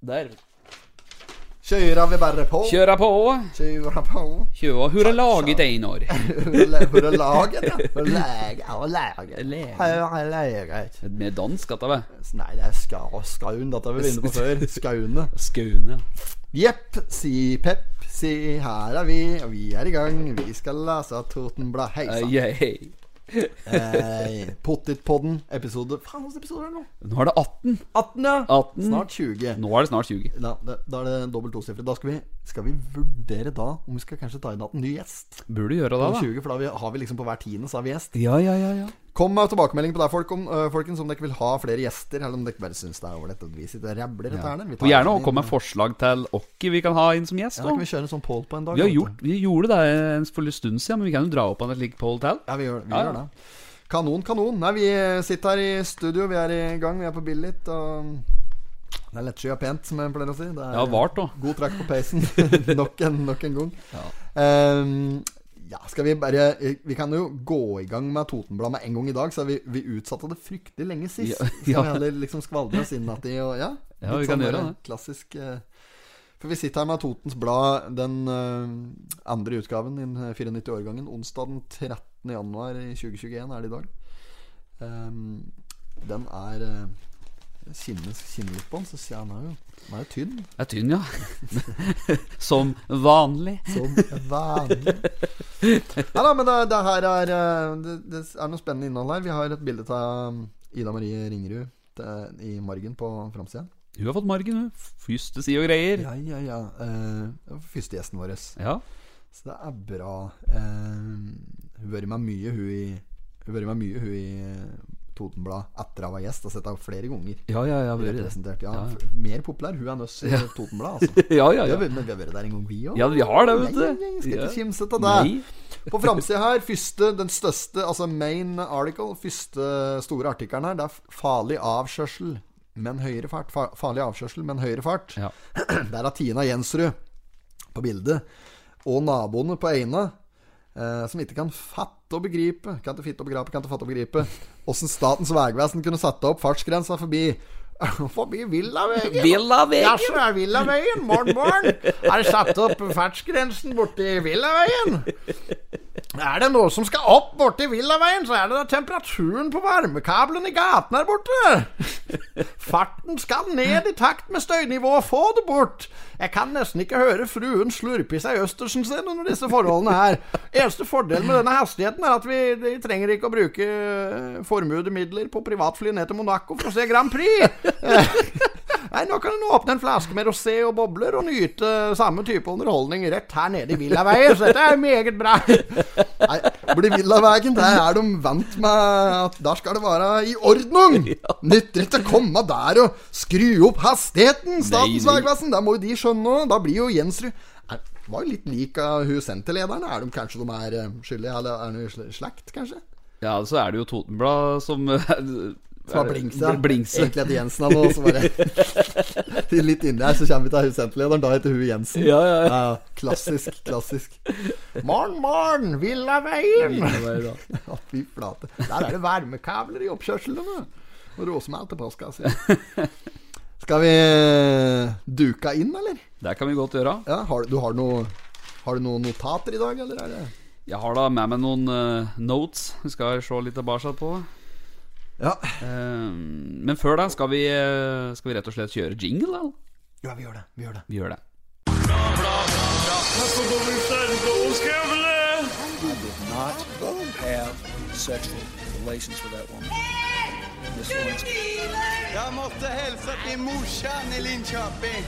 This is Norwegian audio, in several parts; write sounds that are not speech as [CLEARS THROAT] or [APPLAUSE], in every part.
Der. Kjører vi bare på. Köra på. Kjører på. Köra. Hur är laget Einar? [LAUGHS] Hvor er laget? Ja, laget. Laget. Hvor er laget? Med dansk, dette vel? Nei, det er ska, Skaun. Dette har vi vært inne på før. [LAUGHS] Skaune. Skaune. Jepp, si Pep, si her er vi, og vi er i gang. Vi skal lese Totenblad. Hei sann. Hei. Eh, Pottitpodden, episode Faen, hvilken episode er det nå? Nå er det 18. 18, ja. 18. Snart 20. Nå er det snart 20. Da, da, da er det dobbelt tosifret. Da skal vi, skal vi vurdere da om vi skal kanskje ta inn igjen en ny gjest. Burde gjøre det, da. 20, for da vi, har vi liksom på hver tiende så har vi gjest. Ja, ja, ja, ja. Kom med tilbakemelding på det, folk, om, uh, folkens, om dere vil ha flere gjester, eller om dere bare syns det er ålreit at vi sitter og rabler Ja. Og gjerne kom også med forslag til hvem vi kan ha inn som gjest. Ja, da kan vi kjøre en sånn poll på en dag. Vi, har gjort, vi gjorde det en for en stund siden, men vi kan jo dra opp en slik poll til. Ja, vi gjør, vi Ja, gjør det. Kanon, kanon. Nei, vi sitter her i studio, vi er i gang, vi er på Billit, og det er lettsky og pent, som jeg pleier å si. Det er Ja, vart god trekk på peisen [LAUGHS] nok, en, nok en gang. Ehm, ja, skal vi bare Vi kan jo gå i gang med Totenblad med en gang i dag, så vi, vi utsatte det fryktelig lenge sist. Ja, [LAUGHS] Så vi heller liksom skvaldre oss inn at de og Ja, Ja, vi kan sånn gjøre det. Klassisk eh, For vi sitter her med Totens Blad, den eh, andre utgaven, i den 94-årgangen. Onsdag den 13. januar 2021 er det i dag. Ehm, den er Kinner litt på den, så ser jeg han jo Den er jo tynn. Er tynn, ja. [LAUGHS] Som vanlig. Som vanlig. Nei da, men det, det her er eh, det, det er noe spennende innhold her. Vi har et bilde av um, Ida Marie Ringerud til- i margen på framsida. Hun har fått margen, hun. Første side og greier. Ja, ja, ja. Uh, det første gjesten vår. Ja. Så det er bra. Uh, hun har vært med mye, hun i Hun har vært med mye, hun i eh, Totenblad etter jeg var gjest. Har sett henne flere ganger. Ja, ja, ja. vi det. Ja, Ja. Mer populær hun enn oss i Totenblad, [LAUGHS] altså. Ja, ja, ja. Men vi har vært der en gang, vi òg. Ja, vi har det, vet du. Nei, nei, skal ikke kimse av det. Nei. På framsida her, første, den største, altså main article, første store artikkelen her, det er farlig avkjørsel, men høyere fart. Fa farlig avkjørsel, men høyere fart. Ja. [CLEARS THROAT] Der er Tina Jensrud på bildet. Og naboene på Eina, eh, som ikke kan fatte og begripe Kan ikke fitte og begripe, kan ikke fatte og begripe åssen Statens vegvesen kunne sette opp fartsgrensa forbi [LAUGHS] Forbi Villaveien. Villaveien. Jaså, er Villaveien? Morn, morn. Er det satt opp fartsgrensen borti Villaveien? Er det noe som skal opp borti Villaveien, så er det da temperaturen på varmekabelen i gaten her borte. [LAUGHS] Farten skal ned i takt med støynivået. Få det bort. Jeg kan nesten ikke høre fruen slurpe i seg østersen sin under disse forholdene her. Eneste fordel med denne hastigheten er at vi, vi trenger ikke å bruke eh, formuede midler på privatfly ned til Monaco for å se Grand Prix. [LAUGHS] Nei, nå kan en åpne en flaske med rosé og bobler og nyte samme type underholdning rett her nede i Villaveien, så dette er meget bra. Nei, blir Villaveien, der er de vant med at der skal det være i ordnung. [LAUGHS] Nytter ikke å komme der og skru opp hastigheten, Statens vegvesen. Det må jo de skjønne òg. Da blir jo Jensrud var jo litt lik av hun senterlederen. Er de kanskje de er eh, skyldige, eller er de slekt, kanskje? Ja, så er det jo Totenblad som [LAUGHS] Som har blingse. Blingse. Egentlig heter Jensen han nå, så bare [LAUGHS] Litt inni her så kommer vi til husenterlederen. Da heter hun Jensen. Ja, ja, ja. Klassisk, klassisk. Morn, morn, Villaveien! Villaveien, [LAUGHS] Ja, fy flate. Der er det varmekabler i oppkjørslene. Og råsmel til postkassa. [LAUGHS] Skal vi eh, duka inn, eller? Det kan vi godt gjøre. Ja, har, du har noe Har du noen notater i dag, eller er det Jeg har da med meg noen uh, notes vi skal se litt tilbake på. Ja. Eh, men før da skal vi, eh, skal vi rett og slett kjøre jingle, da? ja, vi gjør det. Vi gjør det. Vi gjør det. Jeg måtte hilse till morsan i Linköping.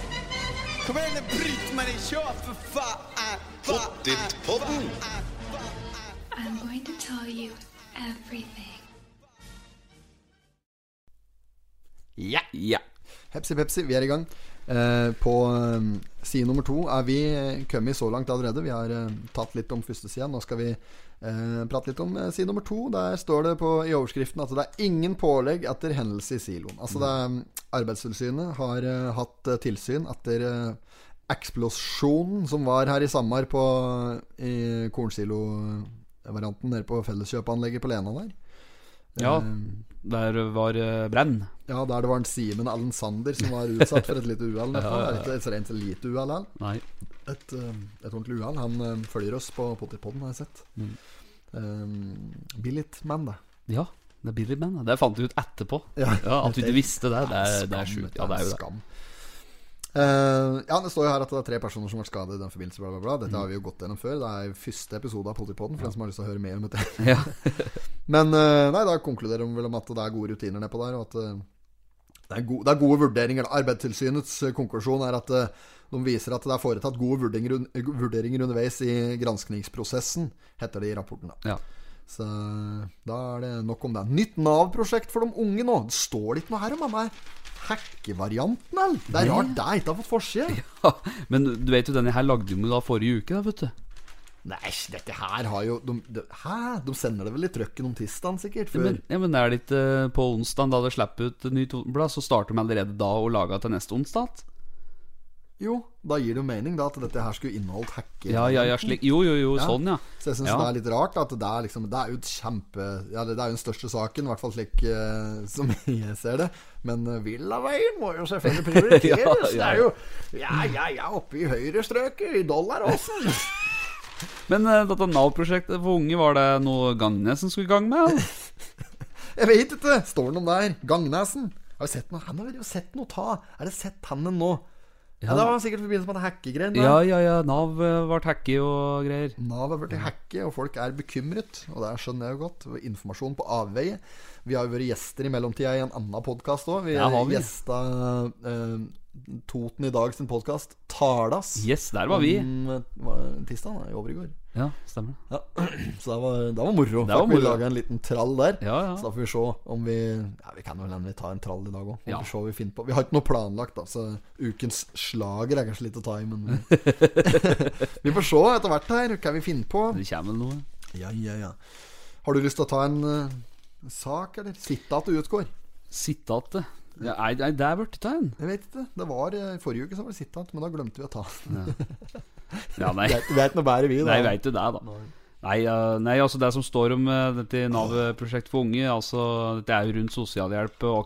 Kom igjen, bryt meg ikke kör for faen! Pottit-podden! I'm going to tell you everything. Ja. Ja. Pepsi Pepsi, vi er i gang. Eh, på eh, side nummer to er vi eh, kommet så langt allerede. Vi har eh, tatt litt om første sida. Nå skal vi eh, prate litt om eh, side nummer to. Der står det på, i overskriften at det er ingen pålegg etter hendelse i siloen. Altså det er, Arbeidstilsynet har eh, hatt tilsyn etter eksplosjonen som var her i Samar på i kornsilovarianten nede på Felleskjøpanlegget på Lena der. Ja. Eh, Der var uh, brenn. Ja, der det var en Simen Allen Sander som var utsatt for et lite uhell. [LAUGHS] Ja, ja, ja. Et rent lite uhell. Et, eh, et ordentlig uhell. Han eh, følger oss på Potipodden, har jeg sett. Mm. Um, Billit-man, det. Ja, det er Billy Man. Det fant vi ut etterpå. Ja. At vi ikke visste det. Det er, det er skam, sjukt. Ja, det er jo det. skam. Eh, ja, Det står jo her at det er tre personer som har vært skadet i den forbindelse. Bla, bla, bla. Dette Mm. har vi jo gått gjennom før. Det er første episode av Politipoden for den som har lyst til å høre mer om dette. [LAUGHS] Ja. [LAUGHS] Men uh, nei, da konkluderer de vel om at det er gode rutiner nedpå der, og at uh, det, er gode, det er gode vurderinger. Arbeidstilsynets konklusjon er at de viser at det er foretatt gode vurderinger, vurderinger underveis i granskningsprosessen, heter det i rapporten. da Ja. Så da er det nok om det. Nytt Nav-prosjekt for de unge nå. Det står det ikke noe her om denne hackevarianten, eller? Det er rart det ikke har fått forside. [LAUGHS] Men du vet jo, denne her lagde vi da forrige uke, da, vet du. Nei, dette her har jo de, de, Hæ? De sender det vel i trøkken om tirsdagen, sikkert? Før. Men, ja, men er det ikke eh, på onsdag, da det slipper ut nytt blad, så starter de allerede da å lage til neste onsdag? Jo, da gir det jo mening da at dette her skulle inneholdt hacker. Ja, ja, ja, slik Jo, jo, jo, Ja. sånn, ja. Så jeg syns Ja. det er litt rart at det er liksom Det er jo kjempe Ja, det er jo den største saken, i hvert fall slik uh, som [LAUGHS] jeg ser det. Men uh, Villaveien må jo selvfølgelig [LAUGHS] prioriteres. Det er jo Ja, ja, ja, oppe i høyrestrøket, i Dollaråsen. [LAUGHS] Men uh, dette Nav-prosjektet for unge, var det noe Gangnes som skulle i gang med? Jeg vet ikke. Står det noe der? Gangnesen. Har vi sett noe? Han har jo sett noe ta. Er det sett han nå? Ja, Det var sikkert i forbindelse med det hackegreiene. Ja, ja, ja. Nav eh, ble hacky og greier. Nav er blitt hacke, og folk er bekymret. Og det skjønner jeg jo godt. Informasjon på avveie. Vi har jo vært gjester i mellomtida i en annen podkast òg. Vi Ja, har vi. gjesta eh, Toten i dag sin podkast Talas. Yes, der var vi. Om, eh, var tirsdag, da, i overgår. Ja, stemmer. Ja. [CLEARS THROAT] Så det var, det var moro. Det var moro. vi laga en liten trall der. Ja, ja. Så da får vi se om vi Ja, vi kan vel nemlig ta en trall i dag òg. Vi, vi, vi har ikke noe planlagt, da, så ukens slager er kanskje litt å ta i, men [LAUGHS] [LAUGHS] Vi får se etter hvert her hva vi finner på. Det kommer noe. Ja, ja, ja. Har du lyst til å ta en uh, sak, eller? Sitat og utgår? Sitate. Ja, nei, nei, det en. Jeg vet ikke. Det var I Forrige uke så var det sitat, men da glemte vi å ta den. Ja, [LAUGHS] nei. Er- er ikke noe bedre, vi, da. Nei, veit du det, da. Nei, eh, nei, altså det som står om eh, dette Nav-prosjektet for unge, altså dette er jo rundt sosialhjelp og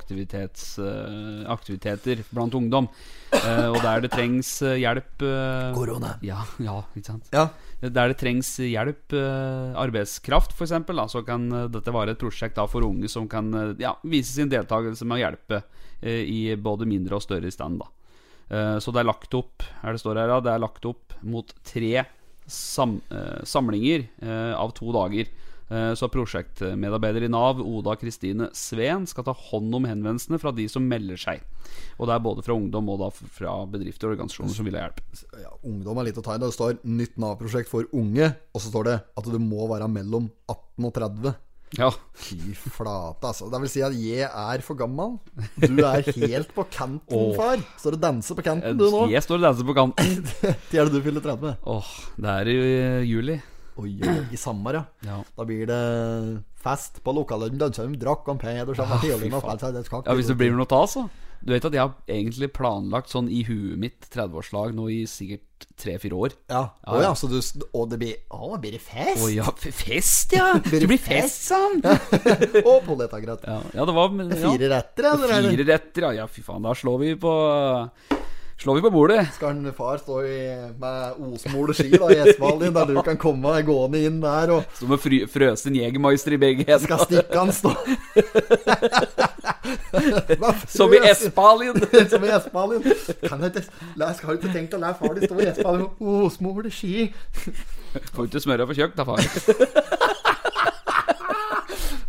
eh, aktiviteter blant ungdom. Eh, og der det trengs eh, hjelp eh, Korona. Ja, ja, ikke sant. Ja. Der det trengs hjelp, eh, arbeidskraft f.eks., så kan eh, dette være et prosjekt for unge som kan eh, ja, vise sin deltakelse med å hjelpe i både mindre og større stand. da Så det er lagt opp Her det står her, det er lagt opp mot tre sam, samlinger av to dager. Eh, Så prosjektmedarbeider i Nav, Oda Kristine Sveen, skal ta hånd om henvendelsene fra de som melder seg. Og det er både fra ungdom og da fra bedrifter og organisasjoner som vil ha hjelp. ja, ungdom er litt å ta i. Det står 'nytt Nav-prosjekt for unge', og så står det at du må være mellom 18 og 30. Ja, Fy flate, altså. Det vil si at jeg er for gammel. Du er helt på kanten, oh. far. Står og danser på kanten, du nå. jeg står og danser på kanten. [LAUGHS] Til er det du fyller 30? Åh, det er i juli. Oi, oi, i Samar, ja. Ja. Da blir det fest på lokalet. Danser de drakk Ah, med og skakk. Ja, Hvis det blir noe av, så. Du vet at jeg har egentlig planlagt sånn i huet mitt 30-årslag nå i sikkert tre-fire år. Ja. Ja, ja. ja, så du og det blir Å, blir det fest? [LAUGHS] Å ja, fest, ja! Det blir fest, sånn! Å, pollettagrett. Ja, ja, det var men, ja. Fire retter, er Fire retter, ja. ja. Fy faen, da slår vi på Slår vi på bordet. Skal en far stå i, med osmole ski da, i Esfalien, der du kan komme gående inn der og Stå med fry, frøsen Jegermeister i begge hender. skal stikke han stå [LAUGHS] Som i Espalien! [LAUGHS] Som i Espalien. Kan jeg la, Skal ikke tenkt å la far din stå i Espalien med osmole ski? Får ikke smøre kjøkkenet, da, far. [LAUGHS]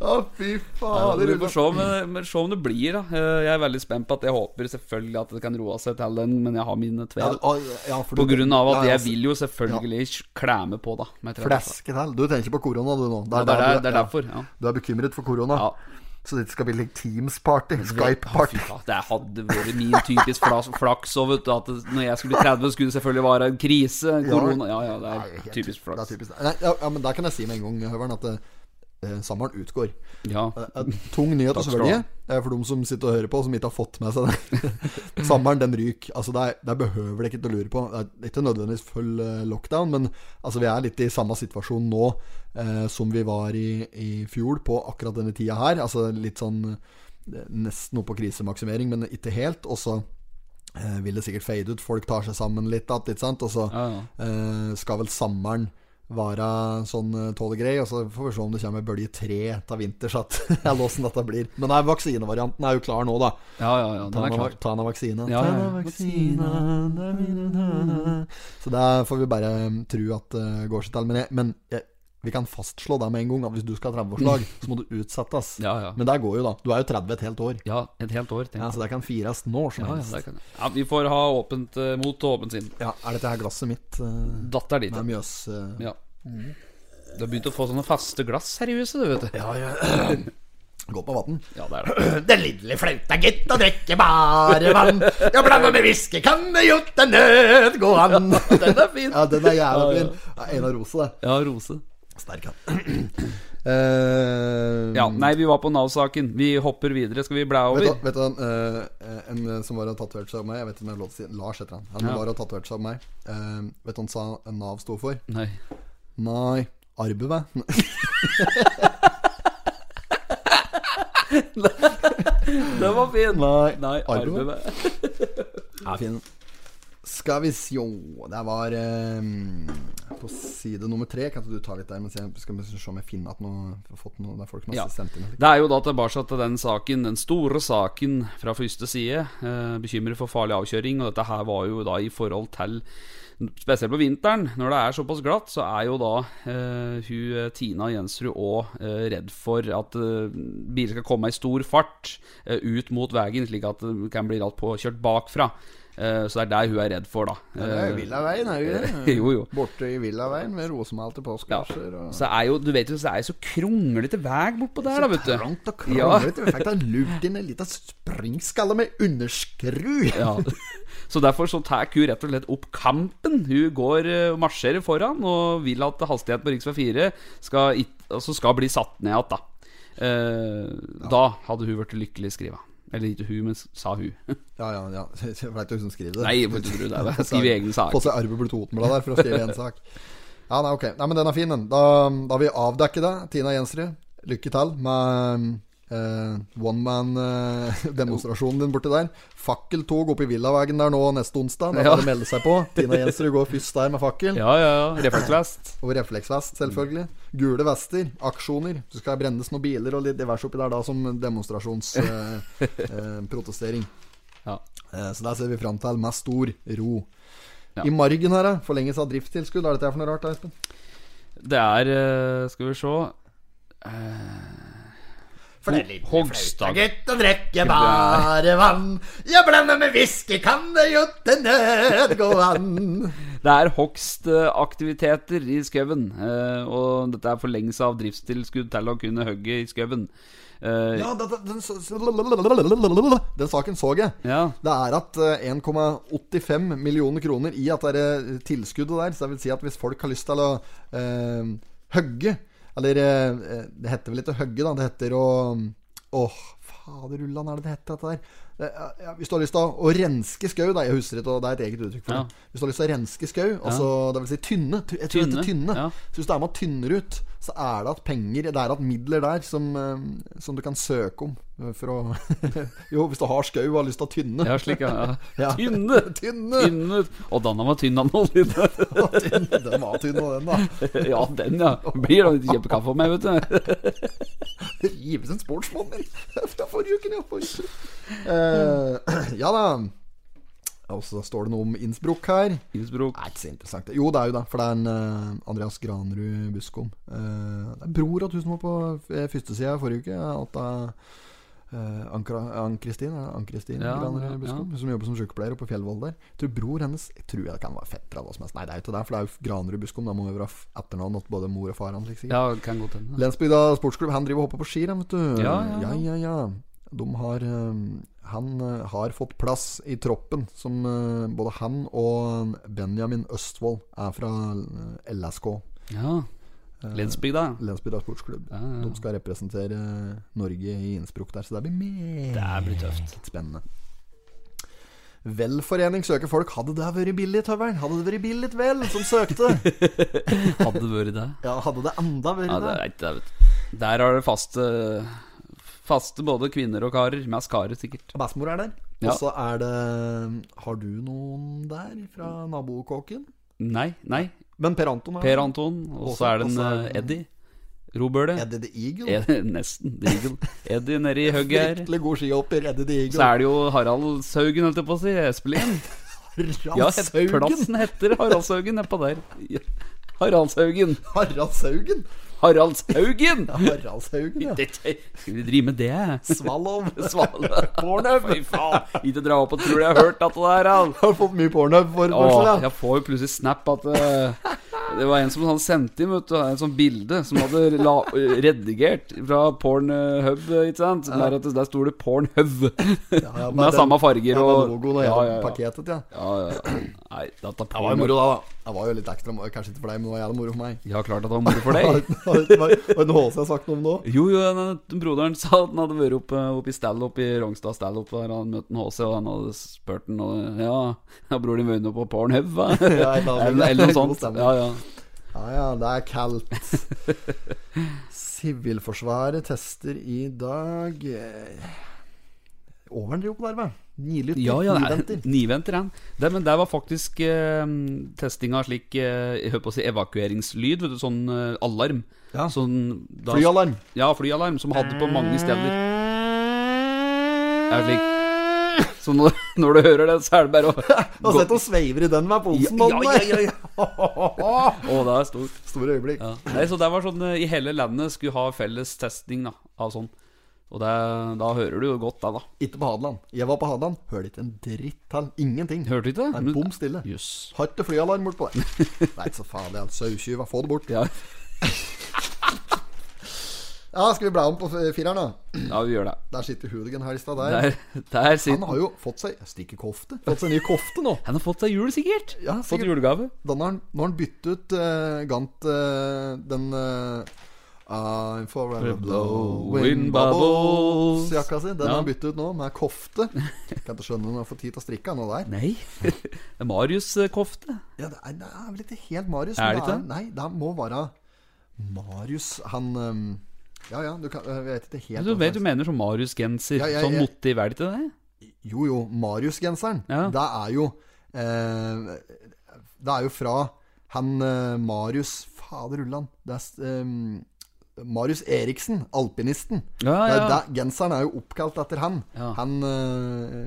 Å, fy Ja, fader. vi får se om, se om det blir, da. Eh, Jeg er veldig spent på at jeg håper selvfølgelig at det kan roe seg til den, men jeg har mine Ja, tvil. Ja, ja, På grunn av at ja, ja, jeg vil jo selvfølgelig klemme på, da. med 30 Fleske til. Du tenker på korona, du nå. Ja, det er, der det er derfor. Ja. Du er bekymret for korona. Ja. Så det skal bli like Teams-party. Skype-party. Ja, Det hadde vært min typisk flaks òg, vet du. At det, når jeg skulle bli 30, skulle det selvfølgelig være en krise. Korona. Ja, ja, det er typisk Det er flaks. typisk. Nei, ja, ja, men der kan jeg si med en gang, Høveren, at eh, eh, sommeren utgår. Ja. Eh, Tung nyhet å svelge eh, for de som sitter og hører på, som ikke har fått med seg det. [LAUGHS] Sommeren, den ryker. Altså, det, er, det behøver det ikke til å lure på. Det er ikke nødvendigvis full eh, lockdown, men altså, vi er litt i samme situasjon nå eh, som vi var i, i fjor på akkurat denne tida her. Altså litt sånn eh, nesten oppe på krisemaksimering, men ikke helt. Og så eh, vil det sikkert fade ut. Folk tar seg sammen litt igjen, ikke sant. Og så eh, skal vel sommeren være sånn uh, grei, og så får vi se om det kommer bølge tre av vinters at [LAUGHS] eller åssen dette blir. Men nei, vaksinevarianten er jo klar nå, da. ja, ja, ja. Den er klar. Tana-vaksine. Ja, ja, ja. Mine tana. Så der får vi bare tro at det går seg til. Men, jeg, men jeg, vi kan fastslå det med en gang at hvis du skal ha 30-årslag, [LAUGHS] så må du utsettes. Ja, ja. Men det går jo, da. Du er jo 30 et helt år. Ja, et helt år, Ja, så det kan fires når som Ja, ja, helst. det kan ja, vi får ha åpent uh, mot og åpent sinn. Ja, er dette her glasset mitt uh, Datter dit, med ja. mjøs... uh, ja. Du har begynt å få sånne faste glass her i huset, du, vet du. Ja, ja. [CLEARS THROAT] Gå på vann. Ja, det er [CLEARS THROAT] det. Den lille flauta gitt å drikke bare vann. Ja, blanda med whisky kan det jo til nød gå an. Den er fin. Ja, den er jævla Ja, ja. fin. En av Rose, det. Ja, Rose. Sterk, han. Uh, [CLEARS THROAT] Ja, nei, vi var på Nav-saken. Vi hopper videre. Skal vi blæ Vet over? du, vet du uh, en eh, som var og tatoverte seg av meg Jeg vet ikke om jeg har lov til å si Lars heter han. Han Ja. var og tatoverte seg av meg. Uh, vet du hva han sa Nav sto for? Nei. Nei, Arbeid. [LAUGHS] Den var fin. Nei, Nei, arbeid. Ja, fin. Skal vi sjå Det var um, på side nummer tre. Kan du ta litt der? Mens jeg skal se om jeg finner at noe, har fått noe, det er folk som har Ja. sendt inn. Det er jo da tilbake til den saken, den store saken fra første side. Eh, bekymret for farlig avkjøring. Og dette her var jo da i forhold til Spesielt på vinteren, når det er såpass glatt, så er jo da eh, hun eh, Tina Jensrud òg eh, redd for at eh, biler skal komme i stor fart eh, ut mot veien, slik at det kan bli alt påkjørt bakfra. Eh, så det er det hun er redd for, da. Det er jo Eh, Villaveien, er jo [LAUGHS] det? jo, jo. Borte i Villaveien med rosemalte Ja. postkasser og Så er jo, du vet jo, så er jo så kronglete vei bortpå der, da, vet du. Trangt og Ja. kronglete. Vi fikk da lurt inn en liten springskalle med underskru. Ja. Så derfor så tar hun rett og slett opp kampen. Hun går eh, og marsjerer foran og vil at hastigheten på rv. 4 skal, it- altså skal bli satt ned igjen. Da. Eh, da hadde hun blitt lykkelig skriva. Eller ikke hun, men sa hun. [LAUGHS] Ja, ja, ja. [LAUGHS] Jeg veit jo hun som skriver det. Nei, jeg ikke det. [LAUGHS] Jeg skriver egen sak. Få seg Arve Totenbladet der for å skrive en sak. Ja, nei, ok. Nei, men den er fin, den. Da, da har vi avdekket det. Tina Jensrud, lykke til med eh, one man-demonstrasjonen [LAUGHS] din borti der. Fakkeltog oppe i Villaveien der nå neste onsdag. Da Ja. bare melde seg på. Tina Jensrud går først der med fakkel. Ja, ja, ja. Refleksvest. [LAUGHS] Og refleksvest, selvfølgelig. Gule vester, aksjoner. Så skal brennes noen biler og litt diverse oppi der da som demonstrasjonsprotestering. [LAUGHS] Ja. Eh, så der ser vi fram til med stor ro. Ja. I margen her, da. Forlengelse av driftstilskudd. Hva er dette for noe rart, da, Espen? Det er eh, Skal vi se For det er litt Hogstad. Gutt og drikke bare vann. Jeg blander med whisky kan det jo til nød gå an. [LAUGHS] Det er hogstaktiviteter i skauen. eh, og dette er forlengelse av driftstilskudd til å kunne hogge i skauen. Eh, Ja, den, den, den, den saken så jeg. ja. Det er at eh, 1,85 millioner kroner i at det er eh, tilskuddet der. Så det vil si at hvis folk har lyst til å eh, hugge Eller eh, det heter vel ikke hugge, da. Det heter å Åh, faderullan, er det det heter, dette der? Eh, ja, hvis du har lyst til å, renske skau, da. Jeg husker ikke, det er et eget uttrykk for Ja. det. Hvis du har lyst til å renske skau, altså det vil si tynne Jeg tror det heter tynne. ja. Så hvis du er med og tynner ut, så er det at penger Det er at midler der som, eh, som du kan søke om eh, for å [LAUGHS] Jo, hvis du har skau og har lyst til å tynne. ja, slik, ja. [LAUGHS] Ja. Tynne! Tynne! Tynne! Og den var tynn, han Den var tynn, og den, da. [LAUGHS] Ja, den, ja. Blir da Litt kjempekaffe av meg, vet du. Rives en sportsmann min fra forrige uke. Ja. Eh, [CLEARS THROAT] ja da. Og så står det noe om Innsbruck her. Innsbruck. Er ikke så interessant. Jo, det er jo det, for det er en uh, Andreas Granerud Buskom. Uh, det er bror av hun som var på f- førstesida forrige uke. At det er eh, Ann- Ann-Kristin uh, Ann-Kristin Ja, Granerud ja, Buskom, som jobber som sykepleier oppe på Fjellvoll der. Jeg tror bror hennes Jeg tror jeg det kan være fetter av hva som helst. Nei, det er jo ikke det, for det er jo Granerud Buskom. Da må vi være etternavn til både mor og far hans. Liksom. Ja, kan godt hende. Lensbygda sportsklubb, han driver og hopper på ski, vet du. Ja, ja, ja. ja, ja, De har eh, Han eh, har fått plass i troppen, som eh, både han og Benjamin Østfold er fra eh, LSK. Ja. Lensbygda. Lensbygda sportsklubb. Ja, ja. De skal representere Norge i Innsbruck der, så det blir meget tøft. spennende. Velforening søker folk. Hadde det vært billig, Tøveren? Hadde det vært billig vel som søkte? [LAUGHS] Hadde det vært det? Ja, hadde det enda vært Ja, det er. Der har det faste Faste både kvinner og karer. Mest karer, sikkert. Bestemor er der. Ja. Og så er det Har du noen der fra nabokåken? Nei, nei. Men Per Anton er Per Anton. Og så er det en er eh, det- Eddie. Robøle. Eddie the Eagle. [LAUGHS] Ed, nesten. The Eagle. Eddie nedi hugget [LAUGHS] her. Fryktelig god skihopper, Eddie the Så er det jo Harald Saugen, holdt jeg på å si. Espelien. [LAUGHS] Ja, Haraldshaugen. plassen heter Haraldshaugen nedpå der. Saugen Haraldshaugen. Haraldshaugen. Haraldshaugen! [LAUGHS] Haraldshaugen, ja. Dette, skal vi drive med det? [LAUGHS] Svalov. Pornhub. Fy faen. Ikke dra opp og tro jeg har hørt dette der, Han. [LAUGHS] Har fått mye pornhub for Åh, jeg får jo plutselig snap at uh, Det var en som hadde sendt inn vet du, en sånn bilde som hadde la, redigert fra Pornhub, ikke sant? Der, at det- der sto det Pornhub. ja, Med samme farger ja, og ja, logoen og ja, hele ja, ja. pakketet, ja. Ja, ja, ja. Nei, dette Det var jo moro, da. da Det var jo litt ekstra moro. Kanskje ikke for deg, men det var jævlig moro for meg. Ja, klart at det var moro for deg. Har det noe HC har sagt noe om nå? Jo, jo, den, broderen sa at han hadde vært oppe, oppe i stand-up i Rongstad stand-up. Der han møtte en HC, og han hadde spurt han og, Ja, har bror din vært på Pornhub, hva? [LAUGHS] Ja, eller, eller noe sånt. Ja, ja. Ja ja, det er kaldt. [LAUGHS] Sivilforsvaret tester i dag eh, Overen driver på der, hva? Nilytter? Ja, ja, det er Niventer. niventer, han. Det, men der var faktisk eh, testinga slik eh, Jeg på å si evakueringslyd, vet du, sånn eh, alarm. Ja. Sånn, da- Flyalarm. Ja, flyalarm, som hadde på mange steder. Er slik. Så når, [LAUGHS] når du hører det, så er det bare å [LAUGHS] Du har sett hun sveiver i den med posen Ja, ja, ja, ja, oh, [LAUGHS] det er stort. Store øyeblikk. Ja. Nei, så det var sånn eh, I hele landet skulle ha felles testing da, av sånn. Og det, da hører du jo godt det, da. Ikke på Hadeland. Jeg var på Hadeland, hørte ikke en dritt til. Ingenting. Hørte ikke Det det? bom stille. Yes. Har ikke flyalarm bortpå der. [LAUGHS] Nei, så farlig. Altså. Sautyva, få det bort. Ja. [LAUGHS] Ja, skal vi bla om på fireren, da? ja, vi gjør det. Der sitter Hooligan her i stad. Der. Der, der Han har jo fått seg Stikkekofte. Fått seg ny kofte nå. Han har fått seg jul, sikkert. Ja, Fått sikkert. julegave. Da har han, nå har han byttet ut uh, Gant uh, den uh, I'm forever blowing bubbles Jakka si. Den Ja. har han byttet ut nå med kofte. Kan ikke skjønne når han får tid til å strikke han der. Nei. Det er Marius-kofte. Ja, det er, det er vel ikke helt Marius. Er det ikke? Nei, det må være Marius Han um, Ja ja, du kan Jeg vet ikke helt Du vet du mener som Marius-genser. Ja, Sånn motiv, er det ikke det? Jo jo, Marius-genseren. Ja. Det er jo eh, Det er jo fra han eh, Marius Fader ullan. Det er ehm, Marius Eriksen, alpinisten. Ja, ja. Der, genseren er jo oppkalt etter han. Ja. Han øh,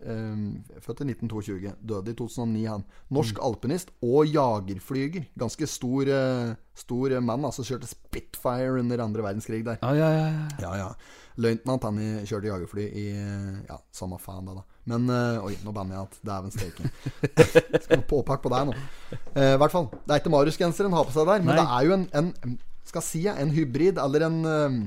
øh, Født i 1922. Døde i 2009, han. Norsk Mm. alpinist og jagerflyger. Ganske stor, øh, stor mann. Altså kjørte Spitfire under andre verdenskrig der. Ja, ja, ja, ja. Ja, ja. Løytnant han kjørte jagerfly i Ja, samme faen det, da. Men Oi, nå banner jeg at dæven steike. [LAUGHS] Skal noe påpakk på deg nå. I hvert fall. Det er ikke Marius-genseren har på seg der, men Nei. det er jo en, en Skal si ja, en hybrid eller en eh,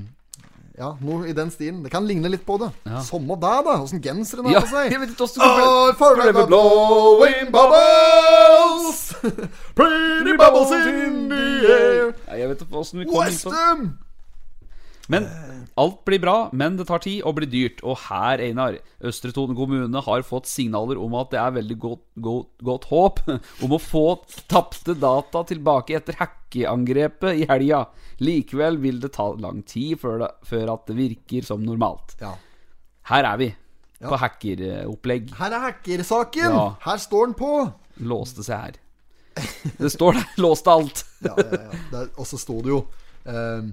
Ja, noe i den stilen. Det kan ligne litt på det. Ja. Samme deg, da. Åssen genser den har Ja, på seg. jeg vet ikke Oh, forever blowing bubbles [LAUGHS] Pretty bubbles in the air ja, Jeg vet ikke åssen vi kom Westham! Men alt blir bra, men det tar tid og blir dyrt. Og her, Einar, Østre Toten kommune har fått signaler om at det er veldig godt, godt, godt håp om å få tapte data tilbake etter hackeangrepet i helga. Likevel vil det ta lang tid før, det, før at det virker som normalt. Ja. Her er vi, på hackeropplegg. Her er hackersaken! Ja. Her står den på! Låste seg her. Det står der. [LAUGHS] Låste alt. Ja, ja, ja. Der- Og så sto det jo eh,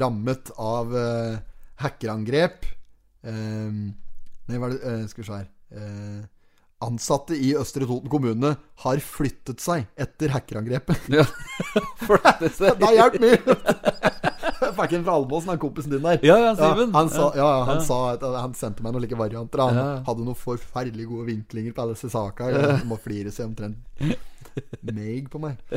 rammet av eh, hackerangrep. Eh, nei, hva er det eh, Skal vi se her. Eh, ansatte i Østre Toten kommune har flyttet seg etter hackerangrepet. [LAUGHS] Ja. flyttet seg. [LAUGHS] Det har hjulpet mye! [LAUGHS] Fakken fra Almåsen, han kompisen din der. Ja, ja, ja, han, sa, ja, han, Ja. sa han sendte meg noen like varianter. Han hadde noen forferdelig gode vinklinger på alle disse sakene. Må flire seg omtrent meg på meg. [LAUGHS]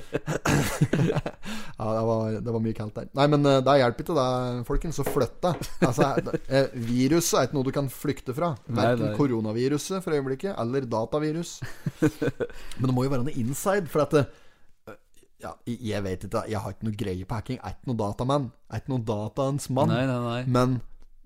ja, det var, det var mye kaldt der. Nei, men eh, det hjelper ikke det, folkens, Så flytt deg. Altså, eh, viruset er ikke noe du kan flykte fra. Verken koronaviruset for øyeblikket, eller datavirus. [LAUGHS] Men det må jo være noe inside, for at det, ja, Jeg vet ikke, jeg har ikke noe greie på hacking. Jeg er ikke noe datamann. Jeg er ikke noe dataens mann. Nei, nei, nei. Men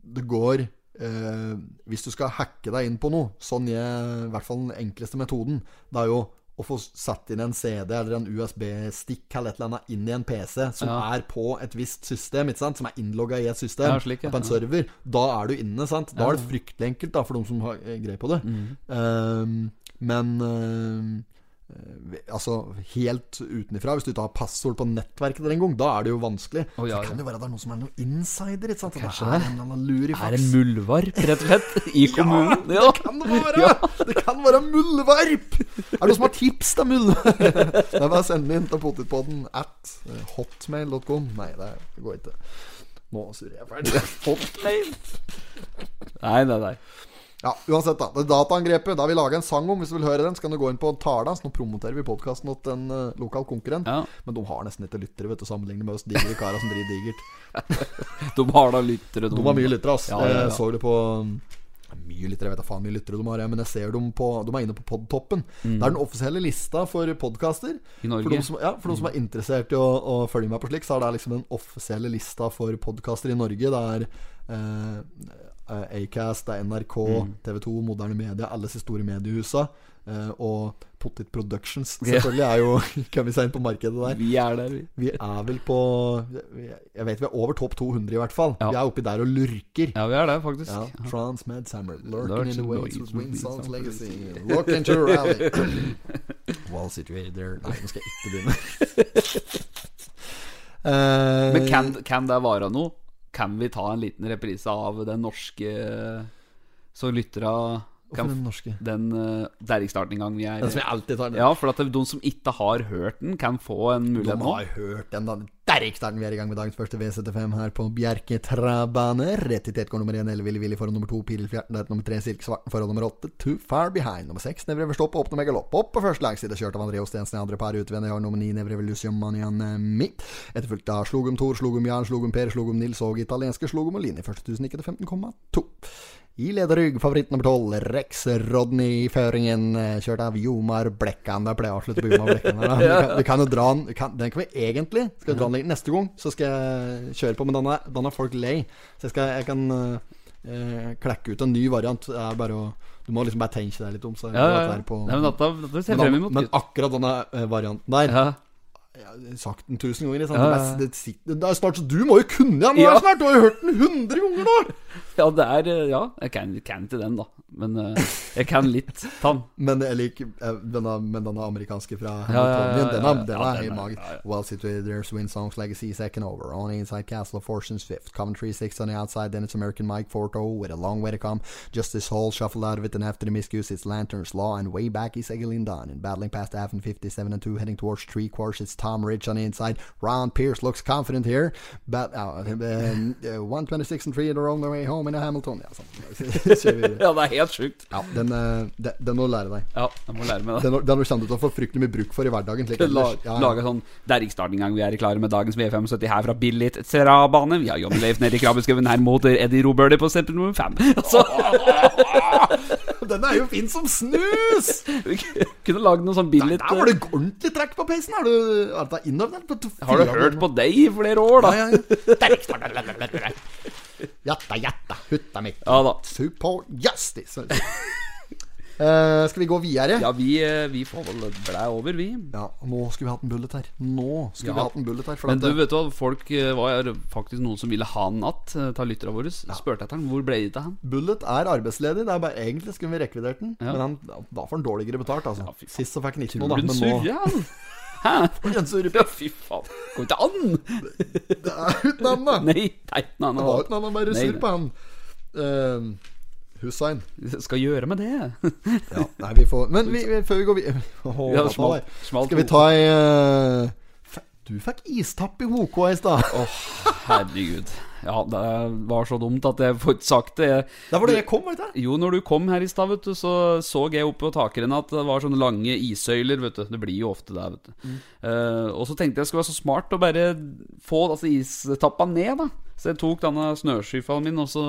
det går eh, Hvis du skal hacke deg inn på noe, sånn jeg I hvert fall den enkleste metoden, det er jo å få satt inn en CD eller en USB-stikk eller et eller annet inn i en PC som Ja. er på et visst system, som er innlogga i et system, Ja, slik, ja. på en server. Da er du inne, sant? Da er det fryktelig enkelt da, for de som har eh, greie på det. Mm. Um, men eh, altså helt utenifra, hvis du ikke har passord på nettverket der engang, da er det jo vanskelig. Oh, ja, Så kan det være det er noen som er noen insider, ikke sant? Kanskje det er det. en eller annen lurifax. Er en muldvarp, rett og slett, i kommunen? Ja, Det kan det være! Det kan være muldvarp! Er det noen som har tips til muldvarp? Det er bare å sende inn til potetpodden at eh, hotmail.com. Nei, det går ikke. Nå surrer jeg ferdig. Hotmail. Nei, nei, nei. Ja, uansett, da. Det dataangrepet. Da har vi laga en sang om. Hvis du vil høre den, så kan du gå inn på. Så nå promoterer vi podkasten til en uh, lokal konkurrent. Ja. Men de har nesten ikke lyttere, vet du, sammenlignet med oss digre kara som driver digert. [LAUGHS] De har da lyttere, De har mye lyttere, ass. Ja, ja. Jeg så det på mye lyttere, jeg vet da faen mye lyttere de har, men jeg ser dem på De er inne på Podtoppen. Det er den offisielle lista for podkaster. Mm. For de som, ja, for de som er interessert i å, å følge med på slik, så er det liksom den offisielle lista for podkaster i Norge. Det er eh, eh, Acast, det er NRK, Mm. TV 2, Moderne Media, alle disse store mediehusa. eh, og Pottit Productions selvfølgelig er jo [LAUGHS] Kan vi se inn på markedet der. Vi er der, vi. Vi er vel på Jeg vet vi er over topp 200 i hvert fall. Ja. Vi er oppi der og lurker. Ja, vi er der, faktisk. Ja, Transmed Summer Lurking in the waves with Winston's legacy Look into rally. Well situated there Nei, nå skal jeg ikke begynne [LAUGHS] Eh, Men kan, kan det være noe? Kan vi ta en liten reprise av den norske Så lyttera Hvorfor kan den norske? Den uh, derrikstarten en gang vi er Den som jeg alltid tar Den. Ja, for at de som ikke har hørt den, kan få en mulighet nå. De har hørt den da Derrikstarten vi er i gang med dagens første V75 her på Bjerke Trabane Rett i tet går nummer 1 Elleville Willy foran nummer 2 Piril Fjerten Der nummer 3 Silkesvarten foran nummer 8 Too far behind Nummer 6 Nevrever Stopp, Åpne med galopp Opp på første langside Kjørt av André Ostensen i andre par utvendig Har nummer 9 Nevrever Velusium Manian midt Etterfulgt av Slogum Tor Slogum Jarl, Slogum Per Slogum Nils Og italienske Slogum og linje Første tusen ikke til 15,2 i lederrygg, favoritt nummer 12, Rex Rodney i føringen, eh, kjørt av Jomar Blekkan. Det pleier å avslutte på Jomar Blekkan. her. Vi [LAUGHS] kan, kan jo dra den kan, Den kan vi egentlig Skal vi dra den neste gang, så skal jeg kjøre på. Men den er, den folk lei. Så jeg, skal, jeg kan eh, klekke ut en ny variant. Det er bare å Du må liksom bare tenke deg litt om. Så Ja, ja, ja. på- Nei, men dette, dette men, men akkurat denne eh, varianten der ja. Sagt den tusen ganger. sant? Ja, ja, Det, det, det er snart så Du må jo kunne den Ja. snart! Du har jo hørt den 100 ganger nå! [LAUGHS] ja, det er eh, Ja, jeg kan, kan ikke den, da. Men eh, jeg kan litt tann. [LAUGHS] Men jeg liker eh, denne, men denne amerikanske fra Hamilton. Den ja, er, helt magisk. Well situated there's wind Songs Legacy second over. On inside, Castle of Fortunes fifth. Coventry six on the outside. Then it's American Mike Forto with a long way to come. Justice Hall shuffled out of it, and after the miscues, it's Lanterns Law, and way back is Egelin Dunn. And battling past half and 57 and 2, heading towards three quarters, it's Tom Rich on the inside. Ron Pierce looks confident here. But uh, uh, 126 and 3 in on wrong way home in a Hamilton. Ja, sånn. [LAUGHS] Ja, det er helt sjukt. Ja, den, eh, den, den må du lære deg. Ja, Den må lære meg da Den, den kommer du til å få fryktelig mye bruk for i hverdagen. Like, La. Ja. Lage sånn derrikstarten en gang vi er klare med dagens V75 her fra Billit Serabane. Vi har John Leif nede i krabbeskauen her mot Eddie Roberty på nummer fem. [LAUGHS] Altså, Den er jo fin som snus! [LAUGHS] kunne lagd noe sånn billig Der var det ordentlig trekk på peisen. Har du, har du innover? På Har du hørt på deg i flere år, da? Ja, ja, ja. Jatta, jatta, hutta mitt. Ja da. Super justice. Eh, skal vi gå videre? Ja, vi, eh, vi får vel blæ over, vi. Ja, nå skulle vi hatt en bullet her. Nå skulle vi Ja. hatt en bullet her. Men du, vet hva, folk eh, var faktisk noen som ville ha en natt. Ta lytterne våre. Spurte etter den. Hvor ble det av han? Bullet er arbeidsledig. Det er bare, egentlig skulle vi rekvidert den, Ja. men han, da får han dårligere betalt. Altså. faen. Sist så fikk han ikke noe, da. Men nå? [LAUGHS] Hæ? Ja, fy faen. Går ikke an! Det er uten han, da. Nei, det er uten Han var uten han, han bare sur på han. Uh, Hussein. Skal gjøre med det. [LAUGHS] Ja, nei, vi får Men vi, før vi går videre [LAUGHS] Ja, smalt- smalt Skal vi ta ei eh, Du fikk istapp i HK i stad. Herregud. Ja, det var så dumt at jeg får ikke sagt det. Det var det jeg kom, vet du. Jo, når du kom her i stad, vet du, så så jeg oppe på takrenna at det var sånne lange issøyler, vet du. Det blir jo ofte det, vet du. Eh, og så tenkte jeg det skulle være så smart å bare få altså, istappa ned, da. Så jeg tok denne snøskyfferen min, og så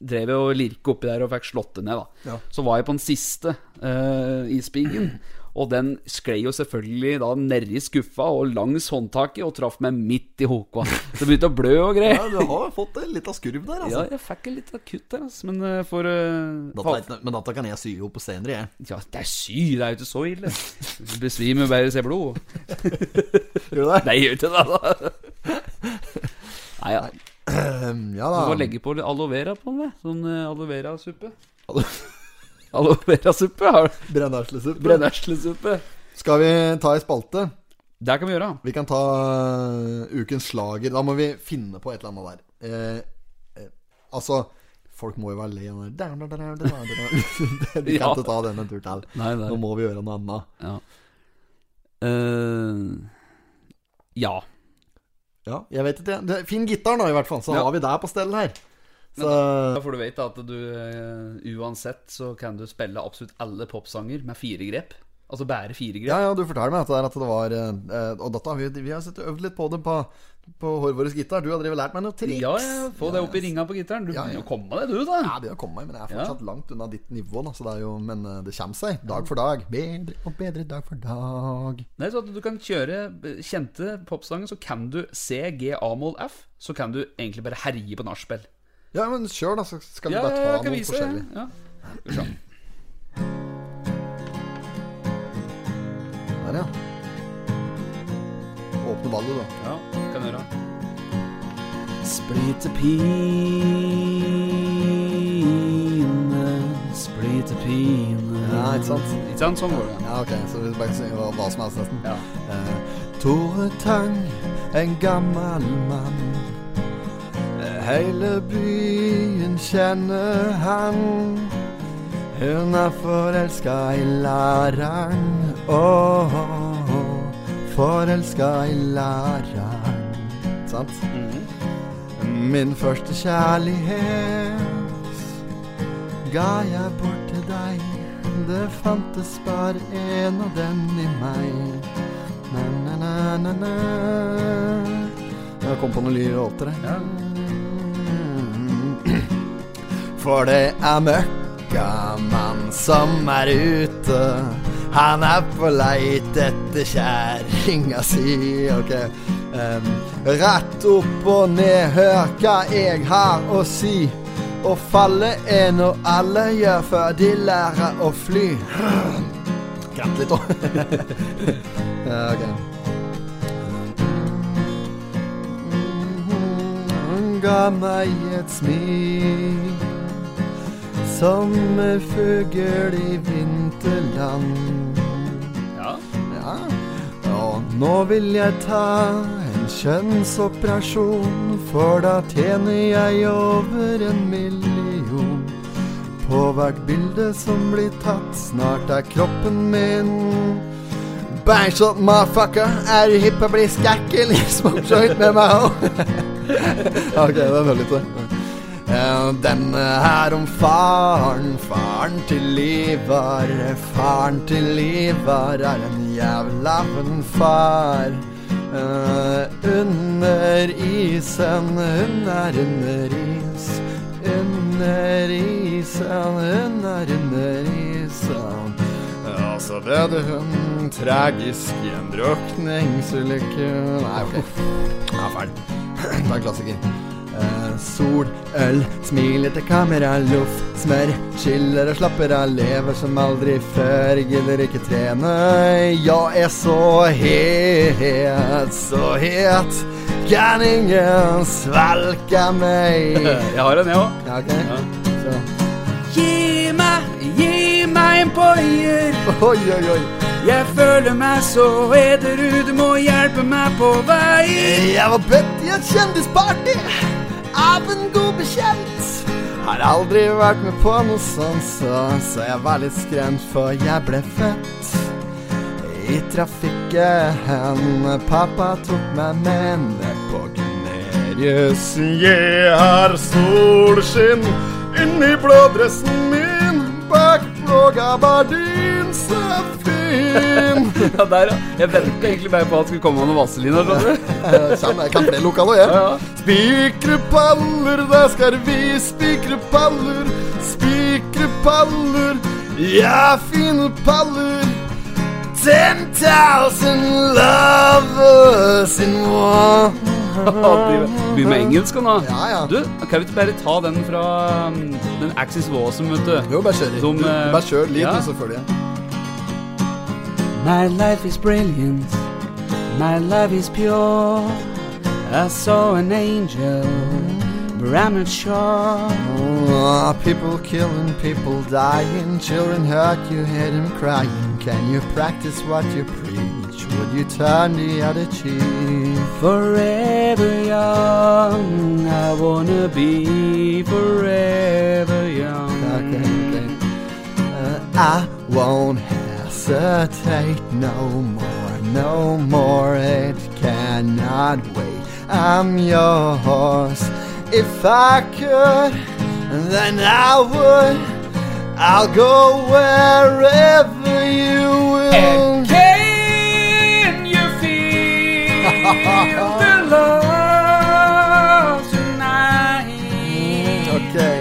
drev jeg og lirka oppi der og fikk slått det ned, da. Ja. Så var jeg på den siste uh, isbiggen. Og den sklei jo selvfølgelig da nedi skuffa og langs håndtaket og traff meg midt i hoka. Så det begynte å blø og greier. Ja, du har fått en lita skurv der, Ja, altså. jeg fikk en litt kutt der, altså. Men uh, for uh, Dette er men dette kan jeg sy opp på senere, jeg. Ja, det er sy, det er jo ikke så ille. Du besvimer bare å se blod. [LAUGHS] Gjør du det? Nei, gjør ikke det, da. [LAUGHS] Nei, ja. [CLEARS THROAT] Ehm, da. Du må legge på litt aloe vera på den, sånn uh, aloe vera-suppe. [LAUGHS] Aloe vera-suppe? Brenneslesuppe. Brenneslesuppe. Skal vi ta ei spalte? Det kan vi gjøre. Vi kan ta uh, ukens slager. Da må vi finne på et eller annet der. Eh, eh, altså Folk må jo være lei av den der [LAUGHS] Vi kan Ja. ikke ta den en tur til. Nei. Nå må vi gjøre noe annet. Ja. Uh, ja. Ja, jeg vet ikke. Det, finn gitar, da, i hvert fall. Så Ja. har vi det på stell her. Så Da For du vet at du eh, uansett så kan du spille absolutt alle popsanger med fire grep. Altså bære fire grep. Ja, ja, du forteller meg at det, er at det var eh, Og dette vi, vi har sett øvd litt på det på, på Hårvåres gitar. Du har drevet lært meg noe triks. Ja, ja, få det opp i ringa på gitaren. Du Ja, ja. begynner å komme deg, du, da. Ja, det har kommet meg, men jeg er fortsatt langt unna ditt nivå. Da, så det er jo, men eh, det kommer seg. Dag for dag. Bedre og bedre dag for dag. Nei, så at Du kan kjøre eh, kjente popsanger, så kan du C, G, A-mål, F. Så kan du egentlig bare herje på nachspiel. Ja, men kjør, da, så skal vi Ja, bare ta noe forskjellig. Ja. Skal vi se. Der, ja. Åpne ballet, da. Ja, kan du pine, Splitepine, splitepine Ja, ikke sant? Ikke sant? Sånn går det. Ja, ok, så vi bare synger hva, hva som helst nesten. Ja. Uh, Tore Tang, en gammel mann. Eh, Hele byen kjenner han. Hun er forelska i læreren. Åh, forelska i læreren. Sant? Min første kjærlighet ga jeg bort til deg. Det fantes bare en av den i meg. Na-na-na-na-na. Jeg kom på noen nye låter, jeg. For det er møkkamann som er ute. Han er på leit etter kjerringa si. Ok. Um, rett opp og ned, hør hva jeg har å si. Å falle er noe alle gjør før de lærer å fly. Kratt litt da. [LAUGHS] ja, ok. Hun ga meg et smil Sommerfugl i vinterland. Ja. Ja. Og nå vil jeg ta en kjønnsoperasjon For da tjener jeg over en million. På hvert bilde som blir tatt Snart er kroppen min. Bangshot motherfucker Er du hypp på å bli skækkelig Smoke med meg òg? [LAUGHS] Ok, det veldig til Eh, Denne her om faren, faren til Ivar. Faren til Ivar er en jævla en far. Eh, Under isen, hun er under is. Under isen, hun er under isen. Ja, så døde hun tragisk i en drukningsulykke Nei, ok. Ja, ferdig. [CLEARS THROAT] Det er en klassiker. Eh, sol, øl, smiler til kamera, loff, smør, chiller og slapper av, lever som aldri før, gidder ikke trene. Jeg er så het, så het, kan ingen svelge meg. [LAUGHS] Jeg har en, jeg òg. Ja, ok. Så. Gi meg, gi meg en poier. Oi, oi, oi. Jeg føler meg så edru, du må hjelpe meg på vei. Jeg var bedt i et kjendisparty av en god bekjent. Har aldri vært med på noe sånt, så, så jeg var litt skremt, for jeg ble født i trafikken. Pappa tok meg med ned på Gunerius. Jeg har solskinn inni blådressen min, så fin. [LAUGHS] Ja, der, ja. Jeg venta egentlig bare på at det skulle komme noe vaselin. Sånn, jeg kan flere lokaler, jeg. Ja, ja. Spikre paller, da skal vi spikre paller. Spikre paller, ja, fine paller. Ten thousand lovers in one. [LAUGHS] Begynn med engelsk nå. Ja, ja. Du, kan vi ikke bare ta den fra um, den Axis Wasm, vet du? Jo, bare kjør. Som, Du, eh, bare kjør litt, ja. selvfølgelig. My life is brilliant, my life is pure. I saw an angel, but I'm not sure. Oh, people killing, people dying, children hurt, you hear them crying. Can you practice what you preach? Would you turn the other cheek? Forever young, I wanna be forever young. Okay, okay. Uh, I won't hesitate no more, no more. It cannot wait. I'm yours. If I could, then I would. I'll go wherever you will. And Can you feel the [LAUGHS] love tonight? Okay.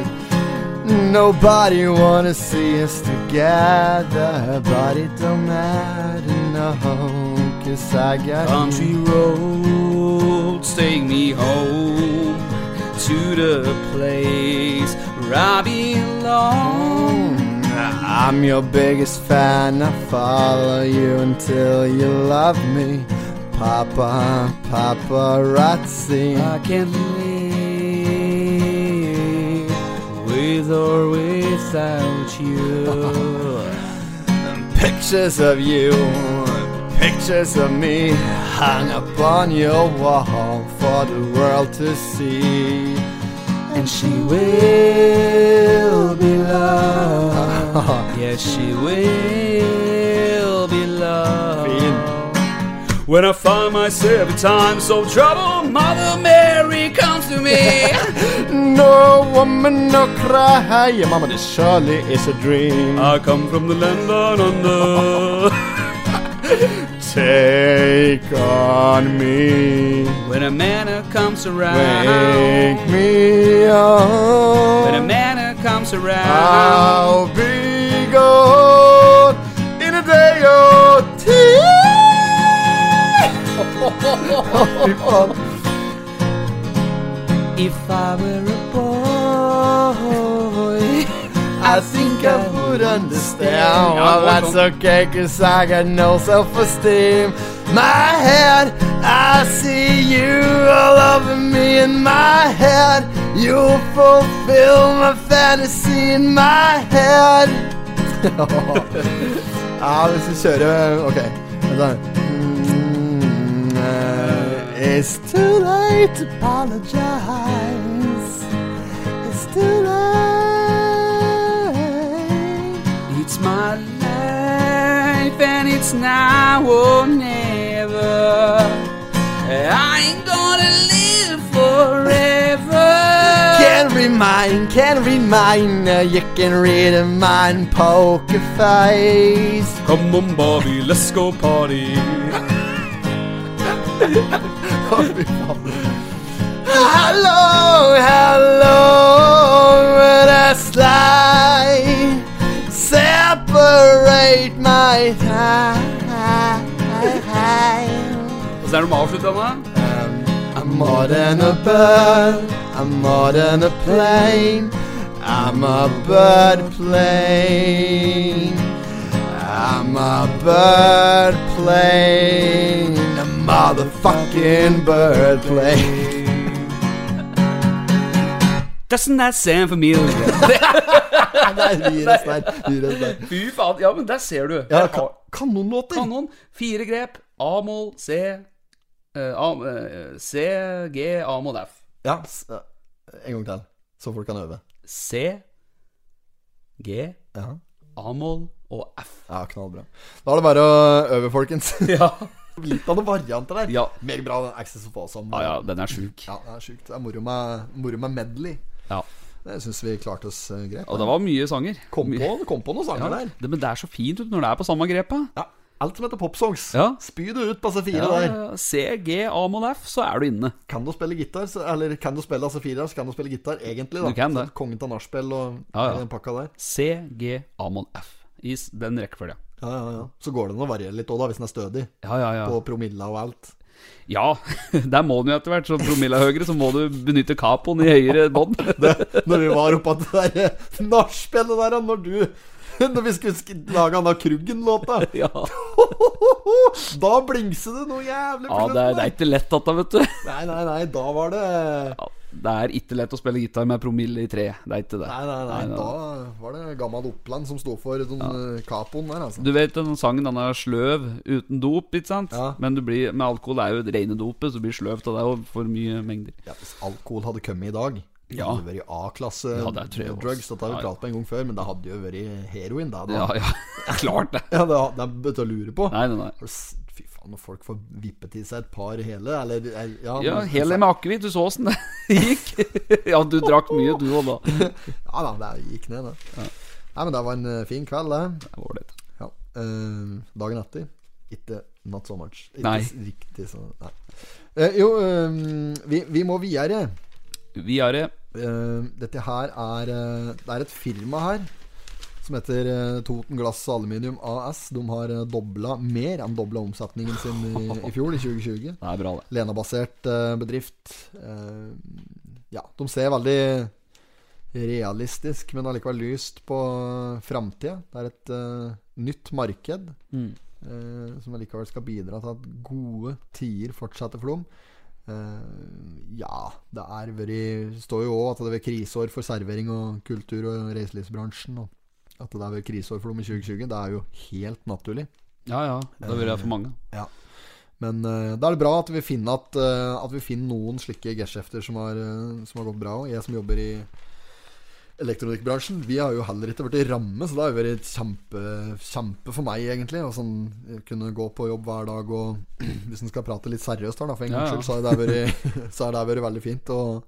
Nobody wanna see us together, but it don't matter, no, cause I got Country roads take me home to the place where I belong. I'm your biggest fan. I follow you until you love me. Papa, paparazzi. I can't live with or without you. [LAUGHS] Pictures of you, pictures of me hung up on your wall for the world to see. And she will be loved. [LAUGHS] yes, she will be loved. When I find myself in times of trouble, Mother Mary comes to me. [LAUGHS] No woman, no cry. Yeah, mama, this surely is a dream. I come from the land down under. Take on me, when a man comes around. wake me up. When a man comes around. I'll be gone in a day or two. [LAUGHS] If I were a boy, [LAUGHS] I think would understand. Well, that's okay, cause I got no self esteem. My head, I see you all over me in my head. You fulfill my fantasy in my head. ja, hvis vi kjører Ok. vent. Mm, uh, It's too late to apologize. It's too my life and it's now or never. I ain't gonna live forever. Can't read mine, can't read mine. Uh, you can read a mine poker face. Come on, Bobby, let's go party. [LAUGHS] Hello, hello, when I slide, separate my time. Åssen er det med avslutta med? I'm more than a bird, I'm more than a plane. I'm a bird plane. I'm a bird plane. A motherfucking bird plane. Doesn't that sound familiar? [LAUGHS] Fy faen. Ja, men der ser du. Ja, ka kanonlåter. Kanon. Fire grep. A-moll, C eh, A, eh, C, G, A-moll, F. Ja, en gang til, så folk kan øve. C, G, A-moll og F. ja knallbra. Da er det bare å øve, folkens. [LAUGHS] Ja. Litt av noen varianter der. Ja. Mer bra Access of Awesome. ja, ja, den er sjuk. Ja, det er sjukt. Det er moro med, moro med medley. Ja. Det syns vi klarte oss eh, greit. Og det var mye sanger. Kom på, kom på noen sanger Ja, der. det, men det er så fint ut når det er på samme grepet. Ja, Alt som heter popsongs. Ja. Spy det ut på C4 Ja, der. C, G, A-moll, F, så er du inne. Kan du spille gitar, så, eller kan du spille C4, så kan du spille gitar, egentlig. da Du kan det. Så Kongen av nachspiel og den pakka der. C, G, A-moll, F. I den rekkefølga. Ja, ja, ja. Så går det an å variere litt òg, hvis den er stødig. Ja, ja, ja. På promilla og alt. Ja, [LAUGHS] der må den jo etter hvert. Så promille er høyere, så må du benytte capoen i høyere bånd. [LAUGHS] Når vi var oppe på det der eh, nachspielet der, når du [LAUGHS] Når vi skulle lage lage Anna Kruggen-låta, Ja, da blingser det noe jævlig ja det, er, det er ikke lett dette, vet du. Nei, nei, nei, da var det Ja, det er ikke lett å spille gitar med promille i tre. Det er ikke det. Nei, nei, nei, da var det gammel Oppland som sto for den ja. capoen der, altså. Du vet den sangen den er sløv uten dop, ikke sant? Ja. Men du blir, med alkohol er jo det rene dopet, så du blir sløv til det og for mye mengder. Ja, hvis alkohol hadde kommet i dag Ja. Det hadde vært A-klasse Ja, det drugs. Dette har vi Ja, ja. pratet på en gang før, men det hadde jo vært heroin. Det, da. Ja, ja. [LAUGHS] Klart det. ja, det, det er ikke å lure på. Nei, nei, nei. Når folk får vippet i seg et par hele, eller er- Ja, Ja, men- Hel med akevitt, du så åssen det gikk. Ja, du drakk mye, du òg, da. [LAUGHS] Ja da, det gikk ned, det. Nei, men det var en eh, fin kveld, det. Det var det. Ja. Uh, dagen etter ikke not so much. Ikke Nei. riktig så Nei. Uh, jo, um, vi, vi må videre. Videre. Uh. Dette her er Det er et firma her som heter eh, Toten Glass Aluminium AS. De har uh, dobla mer enn dobla omsetningen sin i, i fjor, i 2020. Det er bra, det. Lena-basert eh, bedrift. Eh, ja, de ser veldig realistisk, men allikevel lyst på framtida. Det er et uh, nytt marked Mm. uh, som allikevel skal bidra til at gode tider fortsetter for dem. Uh, ja, det er vært står jo òg at det er kriseår for servering og kultur- og reiselivsbransjen. Og at det er kriseår for dem i 2020. Det er jo helt naturlig. Ja, ja. Det har vært for mange. Men uh, da er det bra at vi finner, at, uh, at vi finner noen slike geskjefter som, har, eh, som har gått bra. Jeg som jobber i elektronikkbransjen, vi har jo heller ikke vært i ramme, så det har jo vært kjempe, kjempe for meg, egentlig. Å sånn, kunne gå på jobb hver dag og [CLEARS THROAT] Hvis en skal prate litt seriøst her, da, for en Ja, gangs ja. skyld, det vært, [LAUGHS] så har det vært veldig fint. Og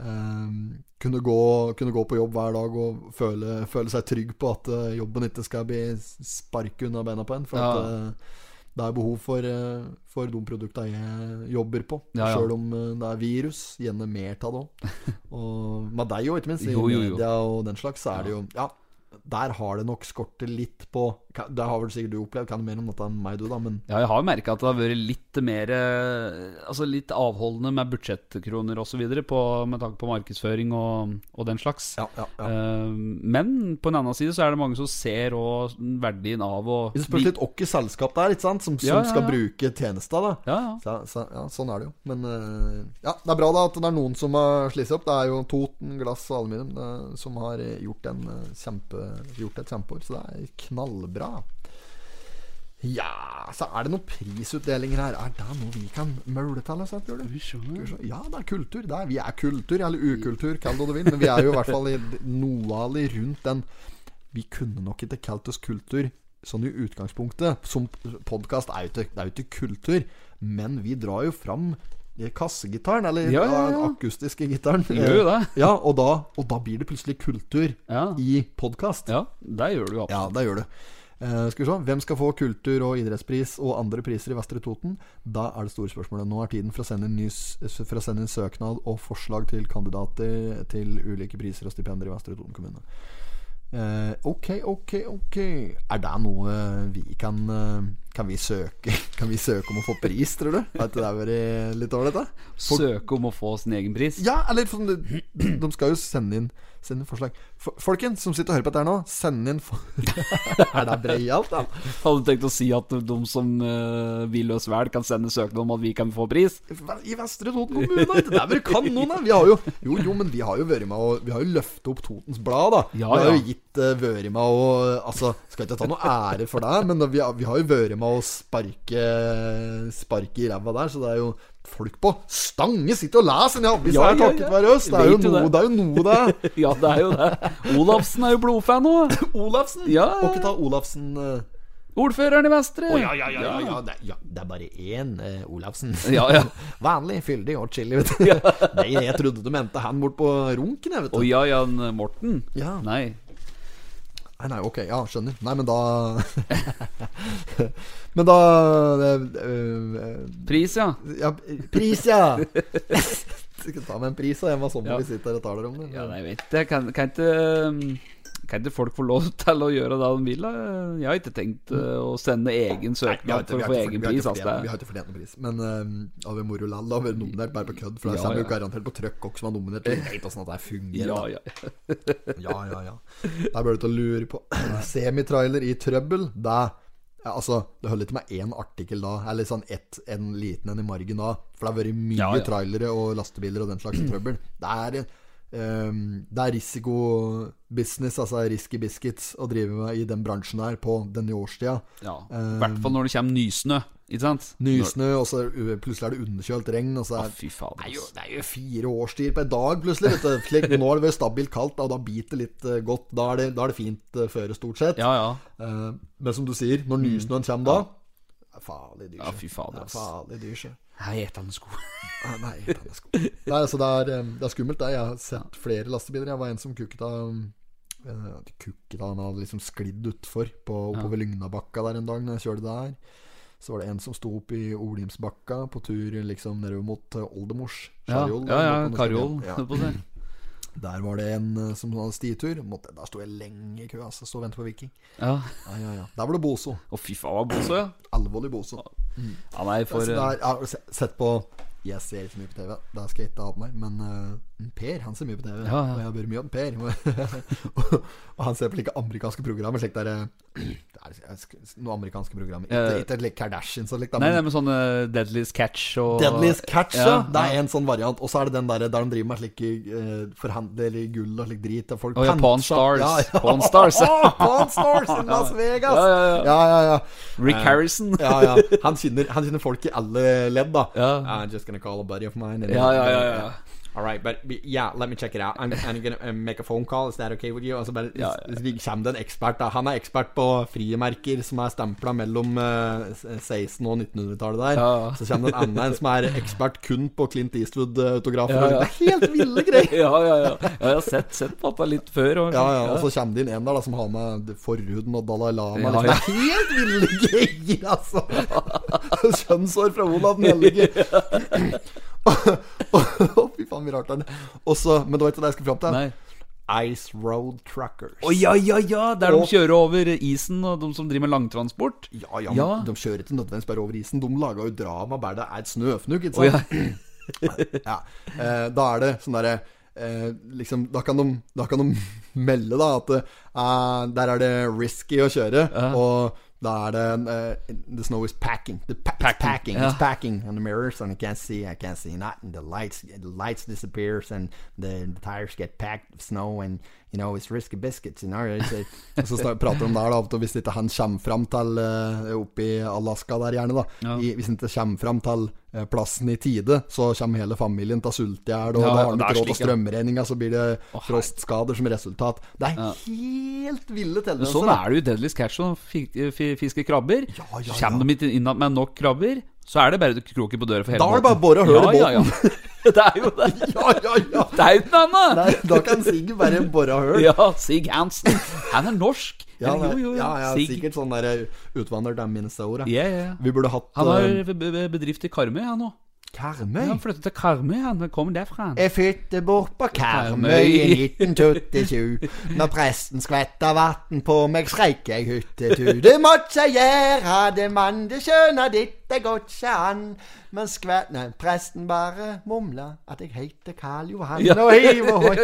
eh, kunne, gå, kunne gå på jobb hver dag og føle, føle seg trygg på at uh, jobben ikke skal bli sparket unna beina på en. For Ja. at uh, det er behov for, uh, for de produktene jeg jobber på. Ja, ja. Sjøl om eh, det er virus. Gjerne mer av det òg. [LAUGHS] Og med deg òg, ikke minst. I Jo, jo, jo. media og den slags, så er det jo Ja, der har det nok skortet litt på Det har vel sikkert du opplevd, kan du mer om dette enn meg, du, da, men Ja, jeg har merka at det har vært litt mer eh, Altså litt avholdende med budsjettkroner osv. med tanke på markedsføring og, og den slags. ja, ja, ja. Eh, men på en annen side så er det mange som ser òg verdien av å Det spørs litt hvilket selskap det er, ikke sant, som, som skal bruke tjenester. da Ja, ja. Så, så, ja, sånn er det jo. Men eh, ja, det er bra da at det er noen som har slitt opp. Det er jo Toten Glass og Aluminium som har gjort, en, kjempe, gjort et kjempeår, så det er knallbra. Ja, så er det noen prisutdelinger her. Er det noe vi kan maule til? Tror du? Se. Ja, det er kultur. Det er, vi er kultur, eller ukultur, kall det du vil. Men vi er jo i hvert fall i noe av det rundt den Vi kunne nok ikke kalt oss kultur sånn i utgangspunktet. Som podkast er jo ikke, kultur, men vi drar jo fram eh, kassegitaren, eller Ja, ja, ja. den akustiske gitaren. Gjør jo det. Ja, og da, og da blir det plutselig kultur i podkast. ja det gjør du absolutt. Ja, det gjør du. Eh, skal vi se. Hvem skal få kultur- og idrettspris og andre priser i Vestre Toten? Da er det store spørsmålet. Nå er tiden for å sende inn, inn søknad og forslag til kandidater til ulike priser og stipender i Vestre Toten kommune. Eh, ok, ok, ok. Er det noe vi kan eh, Kan vi søke [LAUGHS] Kan vi søke om å få pris, tror du? Vet du, det er vært litt dette? Søke om å få sin egen pris. Ja, eller de, de skal jo sende inn Send inn forslag. F- Folkens som sitter og hører på dette her nå, send inn for... [LAUGHS] Er det breialt, da? Hadde tenkt å si at de som uh, vil oss vel, kan sende søknad om at vi kan få pris. I Vestre Toten kommune? Det er vel noen, da! Vi har jo Jo, jo, men vi har jo vært med og Vi har jo løftet opp Totens Blad, da. Ja, vi har jo gitt uh, vært med og Altså, skal ikke ta noe ære for det, men vi har, vi har jo vært med å sparke Sparke i ræva der, så det er jo Folk på Stange sitter og leser en avis Ja, her ja, takket ja. være oss! Det er, noe, det. det er jo noe, det. [LAUGHS] Ja, det er jo det. Olafsen er jo blodfan nå. [LAUGHS] Olafsen! Ja. Og ikke ta Olafsen uh, Ordføreren i Vestre. Å ja, ja, ja, ja, ja, det, ja, er bare én eh, Olafsen. [LAUGHS] Ja, ja. Vanlig, fyldig og chili, vet du. Jeg trodde du mente han bort på runken, jeg, vet du. Å ja, Jan Morten. Ja. Nei. Nei, nei, ok, ja, skjønner. Nei, men da [LAUGHS] Men da eh, Pris, ja. Ja, pris, ja! [LAUGHS] Skal ta med en pris, da. Jeg må sånn Ja. vi sitter og taler om det. Ja, nei, jeg vet det. Kan, kan ikke um, Kan ikke folk få lov [LAUGHS] til å gjøre det de vil? Jeg har ikke tenkt eh, å sende egen har søknad for å få egen pris. har Altså, Vi har ikke fortjent noen pris. Men uh, har vi moro lall, da. vært nominert bare på kødd. For da Ja, kommer jo garantert på trøkk også som er nominert. Vi vet åssen det fungerer. ja, ja. [LAUGHS] Ja, ja, ja. Der bør du til å lure på. [CLEARS THROAT] Semitrailer i trøbbel, det ja, altså, Det holder ikke med én artikkel da, eller sånn ett, en liten en i margen da. For det har vært mye Ja, ja. trailere og lastebiler og den slags trøbbel. Det er, ehm, det er risikobusiness, altså risky biscuits, å drive med i den bransjen her på denne årstida. ja. I hvert fall når det kommer nysnø. Ikke sant? Nysnø, og så plutselig er det underkjølt regn. Og så er, ah, fy faen, det, er jo, det er jo fire årstider på en dag, plutselig. Vet du. Nå har det vært stabilt kaldt, og da biter det litt eh, godt. Da er det, da er det fint uh, føre, stort sett. Ja, ja. Uh, men som du sier, når nysnøen kommer da er Farlig dyr. Ja, fy fader, Det er farlig dyr, sjø. Hei, etende sko. [LAUGHS] Ah, Nei, det sko. Nei, altså det er, det er skummelt, det. Jeg har sett flere lastebiler. Jeg var en som kukket av eh, Kukket av, Han hadde liksom sklidd utfor på, ja. Lygnabakka der en dag Når jeg kjørte der. Så var det en som sto opp i Olimsbakka på tur liksom nedover mot eh, Oldemors. Ja, Skjarjol, ja, ja, på Karjol. Norske- Der var det en eh, som hadde stitur. Måtte, der sto jeg lenge i kø. Altså, Stå og vente på Viking. Ja. Ja, ja, ja. Der var det Boso. Å, fy faen, var boso, ja. Alvorlig Boso. Ja, nei, for Altså, der, jeg har sett på Jeg ser ikke så mye på TV, det skal jeg ikke ha på meg. Men eh, Per han ser mye på TV. Ja, ja. Og jeg vært mye om Per. [LAUGHS] og, og han ser på like amerikanske programmer. Slik der, eh, [CLEARS THROAT] det er noen amerikanske programmer. Ikke, like Kardashians og likt. Nei, nei, men sånne Deadliest Catch og Deadliest Catch, ja. Ja, Det er en sånn variant. Og så er det den der der de driver med slike uh, forhandler gull og slik drit. Og folk oh, ja, Pawn Stars. Ja, ja. Pawn Stars. [LAUGHS] Pawn Stars in Las [LAUGHS] Vegas! Ja, ja, ja. Rick Harrison. Ja, ja. Han kjenner, han kjenner folk i alle ledd, da. Ja. I'm just gonna call a buddy of mine. ja, ja, ja. All right, but, yeah, let me check it out. I'm, I'm gonna uh, make a phone call. Is that okay with you? Altså bare, Ja, Så kommer det en ekspert. da Han er ekspert på frimerker som er stempla mellom uh, 1600- og 1900-tallet der. Ja, ja. Så kommer det en annen som er ekspert kun på Clint Eastwood-autografer. Ja, ja. Det er helt ville greier! [LAUGHS] Ja, ja, ja. ja jeg har sett, sett på dette litt før. Og, Ja, ja, Og så kommer det inn en der da som har med forhuden og Dalai Lama. Ja, liksom. ja. Det er helt ville greier, altså! [LAUGHS] Kjønnsår fra Olav den hellige. [LAUGHS] Og fy faen, mye rart der. Og Men det var ikke det jeg skulle fram til. Nei. Ice Road Truckers. Å ja, ja, ja! Der de kjører over isen, og de som driver med langtransport. Ja, ja, Ja. De kjører ikke nødvendigvis bare over isen. De laga jo drama bare det er et snøfnugg. Ikke sant? Oh, ja. ja. Eh, da er det sånn derre eh, liksom, da, kan de, da kan de [LAUGHS] melde da at eh, der er det risky å kjøre, og da er det eh, The snow is packing. The pa Packing, It's packing. ja. It's packing on the mirrors, and I can't see. I can't see nothing. The lights, the lights disappears, and the, the tires get packed with snow, and you know it's risky biscuits. in og så prater de der da hvis ikke han kommer fram til uh, oppe i Alaska der gjerne, da Ja. i, Hvis han ikke kommer fram til eh, plassen i tide, så kommer hele familien til å sulte i hjel, og Ja, da har er ikke råd til strømregninga, så blir det oh, frostskader som resultat. Det er Ja. helt ville tendenser. Sånn er det jo i Deadly Catch å fi- fi- fiske krabber. Ja, ja, ja. kommer de ikke inn med nok krabber, så er det bare kroken på døra for hele Da er det bare å høre hull [LAUGHS] [LAUGHS] i ja, ja, ja. Det er jo det. Ja, ja, ja! Det er jo ikke noe annet! Da kan Sig bare bore hull. [LAUGHS] Ja, Sig Hansen. Han er norsk. Ja, jo, jo, jo. ja, ja, Sig. sikkert sånn der utvandrer til Minnesota. Ja, ja, ja. Vi burde hatt Han har eh, bedrift i Karmøy, han nå. Karmøy? Han flyttet til Karmøy, han Kom derfra. han. Jeg flyttet bort på Karmøy i 1927. Når presten skvetta vann på meg, skreik jeg hyttetu. Det måtte jeg gjøre, det mann, det skjønner ditt, det går ikke an. Men skvæt, Nei, presten bare mumla at jeg heter Karl Johan. Ja. Og og.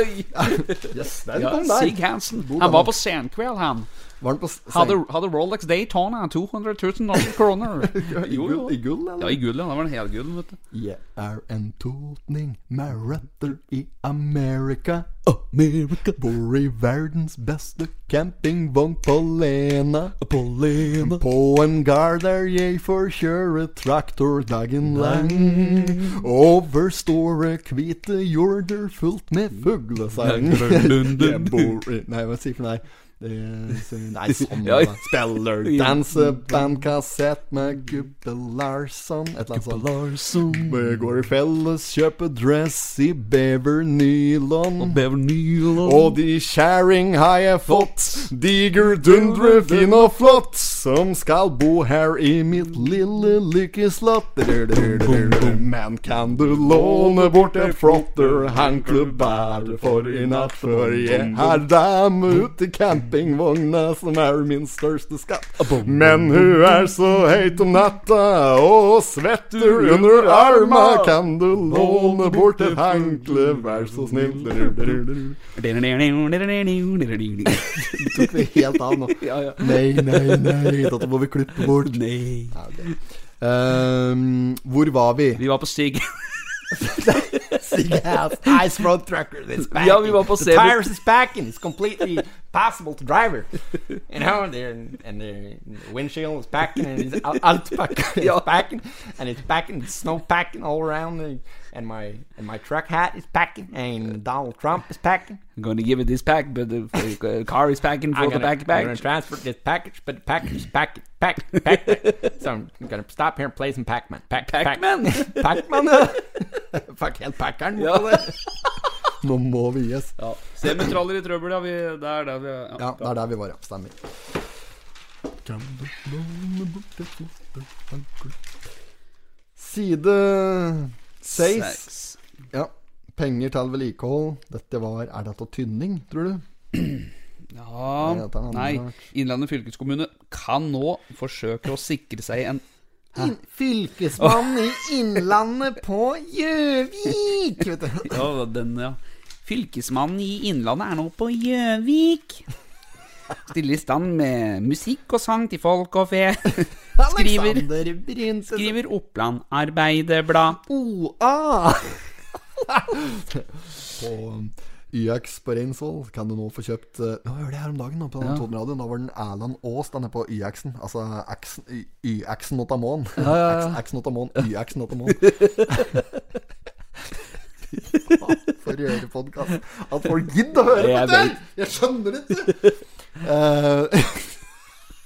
[LAUGHS] Yes, den Ja, kom. Sig Hansen. Han var på Senkveld, han. Var han på s- Hadde, hadde Rolex Daytona, 200 000 norske kroner. [LAUGHS] i Jo, jo. i gull, eller? Ja, i gull, ja. Det var en hel gull, vet du. Jeg er en totning med røtter i Amerika. Amerika Bor i verdens beste campingvogn på Lena. På Lena På en gard der jeg får kjøre traktor dagen lang. Over store hvite jorder fullt med fuglesang. Jeg bor i Nei, hva sier for nei? Så- Nei, sånn Ja. da. Spiller dansebandkassett med Gubbe Larsson. Et eller annet sånt. Vi går i felles, kjøper dress i bever nylon. Og de kjerring har jeg fått, diger, dundre, fin og flott, som skal bo her i mitt lille lykkeslott. Men kan du låne bort et flotter hankle bare for i natt, for jeg har dame ut i campingvogna som er min største skatt. Men hun er så høyt om natta og svetter under arma. Kan du låne bort et hankle, vær så snill? tok det helt av nå. [LAUGHS] Nei, nei, nei, dette må vi klippe bort. Nei. Um, hvor var vi? Vi var på Stig. [LAUGHS] [LAUGHS] [LAUGHS] Ice road trucker. It's back. Ja, vi var på the Seven- tires is back and it's completely possible to drive her. You know, they're, and the windshield is packing and it's out, out packing, it's packing and it's packing, it's snow packing all around the, and my and my truck hat is packing and Donald Trump is packing. I'm going to give it this pack, but the uh, car is packing for I'm the gonna, pack I'm gonna pack. transfer this package, but the package is pack pack pack. so I'm gonna stop here and play some Pac-Man. Pac Pac-Man? [LAUGHS] Pac-Man. [LAUGHS] Fuck helt packeren. [LAUGHS] Ja. Nå må vi gis. Ja. Semitraller i trøbbel, ja. Vi, det er der vi ja. Ja, det er der vi var, ja. Stemmer. Kan du låne bort et flotter hankle? Side 6. Seks. Ja. Penger til vedlikehold. Dette var Er dette tynning, tror du? Ja Nei. Innlandet fylkeskommune kan nå forsøke å sikre seg en Fylkesmannen i Innlandet på Gjøvik! Ja, den, ja. Fylkesmannen i Innlandet er nå på Gjøvik. Stiller i stand med musikk og sang til folk og fe. [LAUGHS] Skriver, skriver Oppland Arbeiderblad. OA! [LAUGHS] på um, YX på Reinsvoll kan du nå få kjøpt uh, Nå gjør det her om dagen på Ja. Totenradioen. Da var den Erland Aas er på YX-en. Altså YX-en Notamon. ja, ja. X Notamon, YX Notamon. [LAUGHS] [LAUGHS] For rørepodkast. At folk gidder å høre på det! Jeg skjønner det ikke! Uh,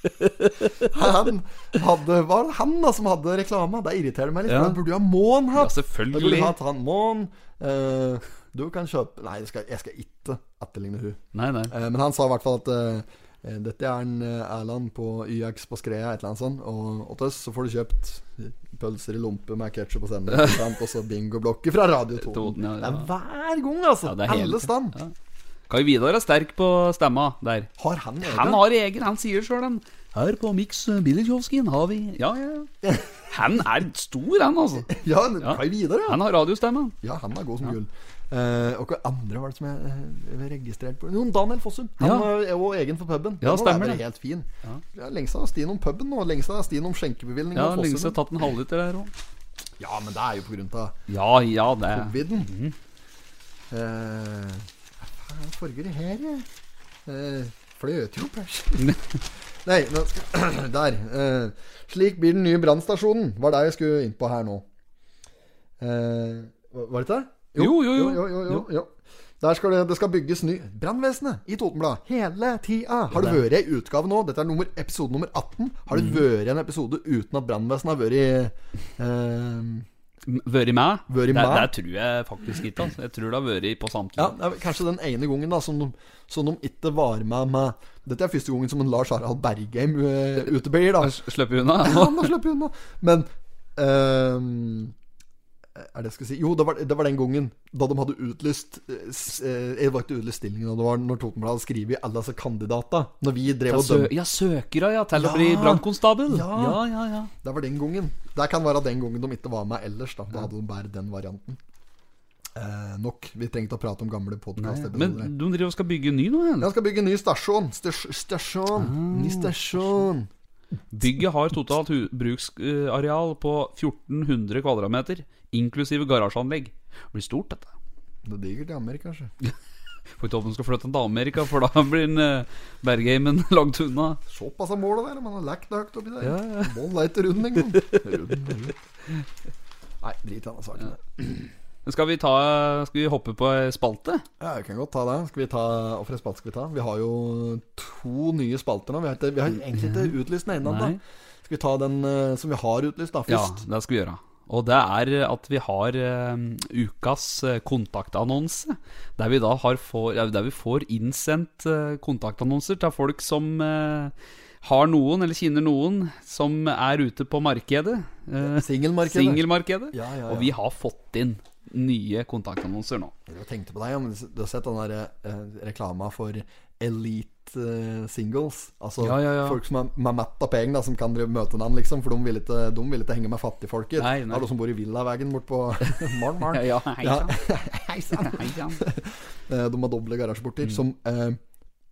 [LAUGHS] han hadde Var det han da som hadde reklame? Det irriterer meg litt. Ja. Men burde jo ha Mån hatt. Ja, selvfølgelig. Hatt han Mån. Uh, du kan kjøpe Nei, jeg skal, jeg skal ikke etterligne hun Nei, nei. Uh, men han sa i hvert fall at eh, eh, dette er en eh, Erland på YX på Skreia, et eller annet sånt. Og til oss så får du kjøpt pølser i lompe med ketsjup og sennep. Og så bingoblokker fra Radio Toten. Ja, ja. Det er hver gang, altså. Ja, Alle stand. Ja. Kai Vidar er sterk på stemma der. Har han egen? Han har egen, han sier sjøl han. Her på Mix Billigkiosken har vi Ja, ja, ja. Han er stor, han, altså. [LAUGHS] Ja, Ja. Kai Vidar, ja. Han har radiostemme. Ja, han er god som gull. Eh, og hva andre var det som jeg jeg registrerte på? Jo, Daniel Fossum. Han Ja. er jo egen for puben. Ja, stemmer er det. helt fin. Ja. Ja, lengst av Stien om puben nå. Lengst av Stien om skjenkebevilgning. Ja, lengst lenge tatt en halvliter der òg. Ja, men det er jo på grunn av Ja, ja, det coviden. Mm. Uh, hva er farger her, jeg? jo fløtejobb, [LAUGHS] Nei, nå skal [CLEARS THROAT] Der. Uh, slik blir den nye brannstasjonen. Var det jeg skulle inn på her nå. Uh, var det det? Jo, jo, jo. jo, jo, jo. Der skal det, det skal bygges ny Brannvesenet i Totenblad. Hele tida. Har det vært ei utgave nå? Dette er nummer, episode nummer 18. Har Mm. det vært en episode uten at brannvesenet har vært eh, Vært med? Vært Det, det tror jeg faktisk ikke. Altså. Jeg tror det har vært på samtlige. Ja, kanskje den ene gangen da som de, som de ikke var med med Dette er første gangen som en Lars Harald Bergheim uh, [LAUGHS] uteblir, da. Slipper unna? Ja, han har sluppet unna. Men ehm, Er det jeg skal si Jo, det var, det var den gangen da de hadde utlyst eh, eh, Det var ikke utlyst stillingen, det var når Totenbladet hadde skrevet alle disse kandidatene. Når vi drev og dømte. ja, søkere, ja. Til å bli brannkonstabel. Ja. ja, ja. ja. Det var den gangen. Det kan være den gangen de ikke var med ellers. Da Da hadde de bare den varianten. Eh, nok. Vi trengte å prate om gamle podkaster. Men de driver og skal bygge ny nå? Ja, skal bygge ny stasjon. Stas- Stasjon. Ny stasjon. Bygget har totalt bruksareal på 1400 kvadratmeter, inklusive garasjeanlegg. Det blir stort, dette. Det er digert i Amerika, kanskje. [LAUGHS] Får ikke håpe han skal flytte til Amerika, for da blir han uh, Bergheimen [LAUGHS] langt unna. Såpass er målet der. Man har lekt det høyt oppi der. Ja, ja. Mål leite rundt en gang. [LAUGHS] Rund, rund. Nei, drit i denne saken. Ja. Skal vi, ta, skal vi hoppe på spalte? Ja, vi kan godt ta det. Skal vi ta Hvorfor for spalte skal vi ta? Vi har jo to nye spalter nå. Vi har, ikke, vi har egentlig ikke utlyst den ene ennå. Skal vi ta den uh, som vi har utlyst, da, Ja, det skal vi gjøre. Og det er at vi har eh, ukas eh, kontaktannonse. Der vi da har får, der vi får innsendt eh, kontaktannonser til folk som eh, har noen, eller kjenner noen, som er ute på markedet. Eh, Singelmarkedet. Singelmarkedet. Ja, ja, ja. Og vi har fått inn nye kontaktannonser nå. Jeg tenkte på deg, men du har sett den der eh, reklama for Elite eh, Singles? Altså Ja, ja, ja. folk som er, er mett av penger, som kan møte den, liksom. For de vil ikke, de vil ikke henge med fattigfolket. Nei, Det nei. er de som bor i villaveggen bort på [LAUGHS] Morn, morn. Ja, hei Ja. sann. [LAUGHS] Eh, De har doble garasjeporter Mm. som eh,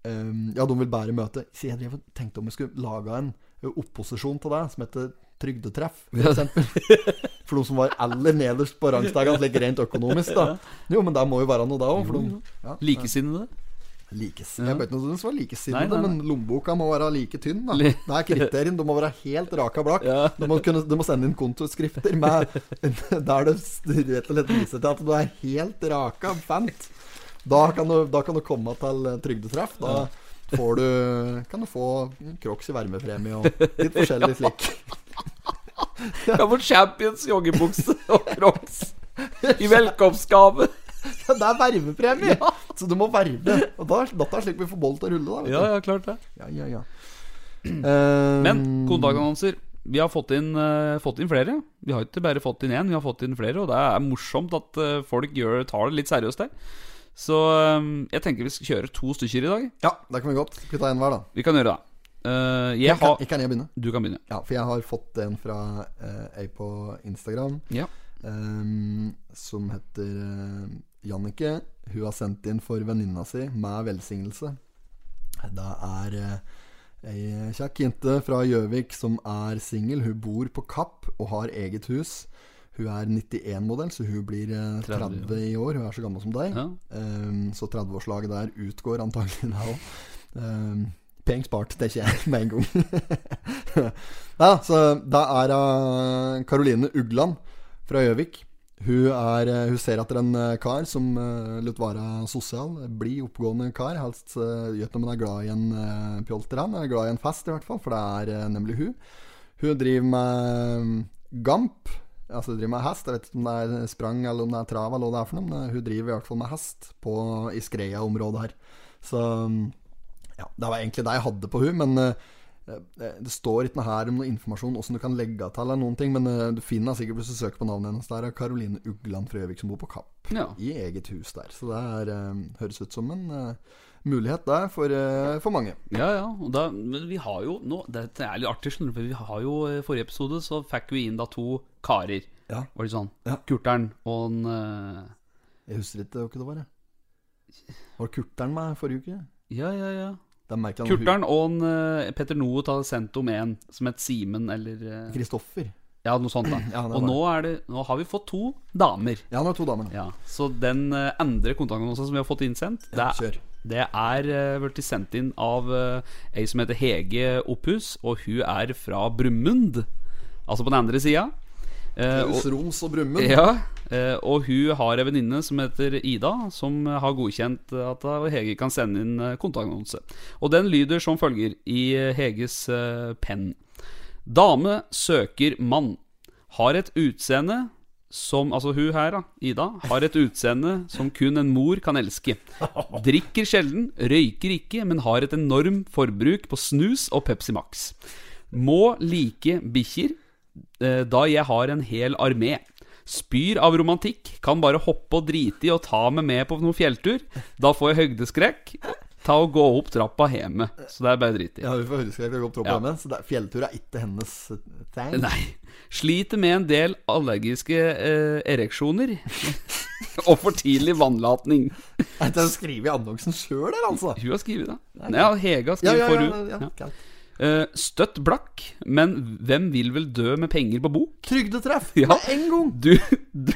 eh, Ja, de vil bare møte Så jeg drev og tenkte om vi skulle lage en eh, opposisjon til det, som heter Trygdetreff, for eksempel. [LAUGHS] For de som var aller nederst på rangstigen, slik rent økonomisk, da. Jo, men det må jo være noe, da òg. Ja, Likesinnede. Likes. Ja. Jeg vet ikke om den var likesinnede, men lommeboka må være like tynn. da Det er kriterien. Du må være helt raka blakk. Ja. Du, må kunne, du må sende inn kontoskrifter med, der du rett og slett viser til at du er helt raka fant. Da kan du, da kan du komme til trygdetreff. Da får du, kan du få Crocs i varmepremie og litt forskjellig slik. Jeg har fått Champions joggebukse og Crocs i velkomstgave. [LAUGHS] Ja, det er vervepremie! Ja. Så du må verve. Og da, er slik vi får bollen til å rulle, da. vet Ja, ja, klart det. ja, ja, ja. Eh, [CLEARS THROAT] Men kontaktannonser Vi har fått inn, uh, fått inn flere. Vi har ikke bare fått inn én, vi har fått inn flere. Og det er morsomt at uh, folk gjør, tar det litt seriøst der. Så um, jeg tenker vi skal kjøre to stykker i dag. Ja, det kan vi godt. Skal vi ta en hver, da? Vi kan gjøre det. Uh, jeg Jeg kan, har jeg kan jeg begynne? Du kan begynne. Ja, for jeg har fått en fra uh, ei på Instagram Ja. um, som heter eh, Jannike. Hun har sendt inn for venninna si med velsignelse. Det er eh, ei kjekk jente fra Gjøvik som er singel. Hun bor på Kapp og har eget hus. Hun er 91-modell, så hun blir eh, 30, 30 i år. Hun er så gammel som deg. Ja. Um, så 30-årslaget der utgår antagelig da òg. Um, Pent spart, det er jeg [LAUGHS] med en gang. [LAUGHS] ja, så da er uh, Karoline Ugland fra Gjøvik. Hun, er, eh, hun ser etter en eh, kar som uh, lot være sosial. Blid, oppgående kar. Helst uh, gjør om hun er glad i en uh, pjolter, han. Er glad i en fest, i hvert fall, for det er nemlig hun. Hun driver med mm, gamp. Altså hun driver med hest. Jeg vet ikke om det er sprang eller om det er trav eller hva det er for noe. Men hun driver i hvert fall med hest på, i Skreia-området her. Så mm, ja, det var egentlig det jeg hadde på hun, men eh, det står ikke noe her om noe informasjon hvordan du kan legge til eller noen ting, men eh, du finner sikkert hvis du søker på navnet hennes. Der er Karoline Ugland Frøvik som bor på Kapp, Ja. i eget hus der. Så det er, eh, høres ut som en eh, mulighet der for, eh, for mange. Ja, ja. Da, men vi har jo nå Dette er litt artig, for vi har jo I forrige episode så fikk vi inn da to karer. Ja. Var det sånn? Ja. Kurteren og en uh... Jeg husker ikke hva det var. jeg. Var Kurteren med forrige uke? Ja, ja, ja. Kurteren og en, eh, Petter Noe tar sendt om en som het Simen, eller eh, Kristoffer. Ja, noe sånt, da. [CLEARS THROAT] Ja, og nå, er det, nå har vi fått to damer. Ja, nå er det to damer. Ja, Så den uh, andre kontaktannonsen som vi har fått innsendt, det, Ja, er- det er blitt sendt inn av ei som heter Hege Opphus, og hun er fra Brummund. Altså på den andre sida. Eh, og- og Brumund. ja, eh, og hun har ei venninne som heter Ida, som har godkjent at Hege kan sende inn eh, kontaktannonse. Og den lyder som følger i Heges penn. Dame søker mann. Har et utseende som Altså hun her, da, Ida, har et utseende som kun en mor kan elske. Drikker sjelden, røyker ikke, men har et enormt forbruk på snus og Pepsi Max. Må like bikkjer, da jeg har en hel armé. Spyr av romantikk, kan bare hoppe og drite i og ta meg med på noen fjelltur. Da får jeg høydeskrekk. Ta og gå opp trappa hjemme. Så det er bare drit i. Ja, vi får høydeskrekk og gå opp trappa Ja. hjemme. Så det, fjelltur er ikke hennes tegn? Nei. Sliter med en del allergiske eh, ereksjoner. [LAUGHS] og for tidlig vannlatning. Det er skrevet annonsen sjøl, altså. Hun har skrevet det. Ja, Hege har skrevet ja, ja, ja, hun. ja, Ja. Eh, støtt blakk, men hvem vil vel dø med penger på bok? Trygdetreff [LAUGHS] Ja. med en gang. Du, du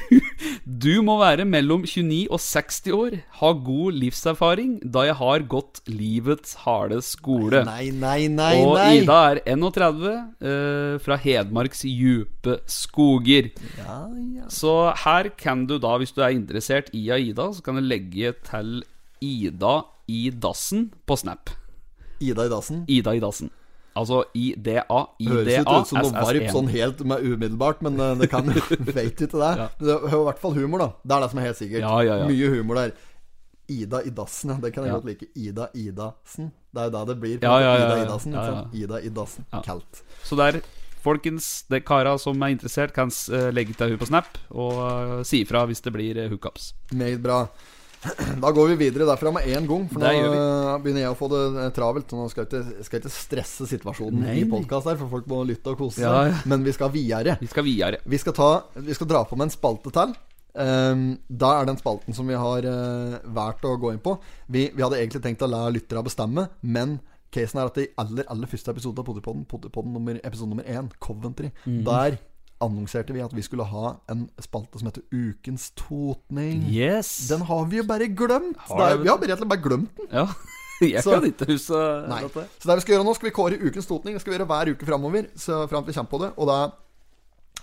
Du må være mellom 29 og 60 år, ha god livserfaring, da jeg har gått livets harde skole. Nei, nei, nei, og nei. Ida er 31, eh, fra Hedmarks djupe skoger. Ja, ja. Så her kan du da, hvis du er interessert i Aida, så kan du legge til Ida i dassen på Snap. Ida i dassen. Ida i dassen. Altså IDA, Høres IDA, ikke ut som noe varp sånn helt med umiddelbart, men eh, det kan [LAUGHS] Vet ikke det. Ja. Det er i hvert fall humor, da. Det er det som er helt sikkert. Ja, ja, ja. Mye humor der. Ida Idassen. Det kan jeg godt like. Ida Idasen. Det er jo det det blir. Ida Idassen Idasen. Ida Idassen. Ja. Kaldt. Så der, folkens, det kara som er interessert, kan eh, legge til hun på Snap og eh, si ifra hvis det blir hookups. Meget bra. [CLEARS THROAT] Da går vi videre derfra med en gang, for nå begynner jeg å få det eh, travelt. Så nå skal jeg ikke, skal ikke stresse situasjonen Nei, i podkast her, for folk må lytte og kose seg. Ja, ja. Men vi skal videre. Vi skal videre. Vi skal, ta, vi skal dra på med en spalte til. Um, da er den spalten som vi har uh, valgt å gå inn på. Vi, vi hadde egentlig tenkt å la lytterne bestemme, men casen er at i aller aller første episode av Potipodden, Potipodden nummer, episode nummer én, Coventry, mm. der annonserte vi at vi skulle ha en spalte som heter Ukens totning. Yes. Den har vi jo bare glemt. Har vi har bare rett og slett bare glemt den. Ja. [LAUGHS] Jeg Så- kan ikke huske dette. Så det vi skal gjøre nå, skal vi kåre ukens totning. Det skal vi gjøre hver uke framover. Så fram til vi kommer på det. Og da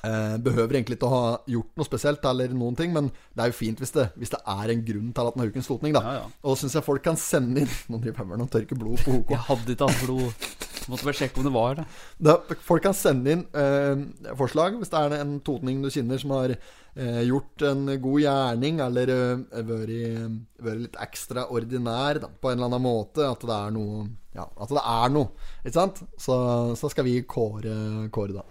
eh, behøver egentlig ikke å ha gjort noe spesielt, eller noen ting, men det er jo fint hvis det, hvis det er en grunn til at den har ukens totning. Da. Ja, ja. Og syns jeg folk kan sende inn [LAUGHS] Nå driver Hammeren og tørker blod på HK. Jeg hadde ikke hatt blod. Måtte bare sjekke om det var det. Da, folk kan sende inn eh, forslag hvis det er en totning du kjenner som har eh, gjort en god gjerning, eller eh, vært, vært litt ekstraordinær da, på en eller annen måte. At det er noe Ja, at det er noe. Ikke sant? Så, så skal vi kåre, kåre da.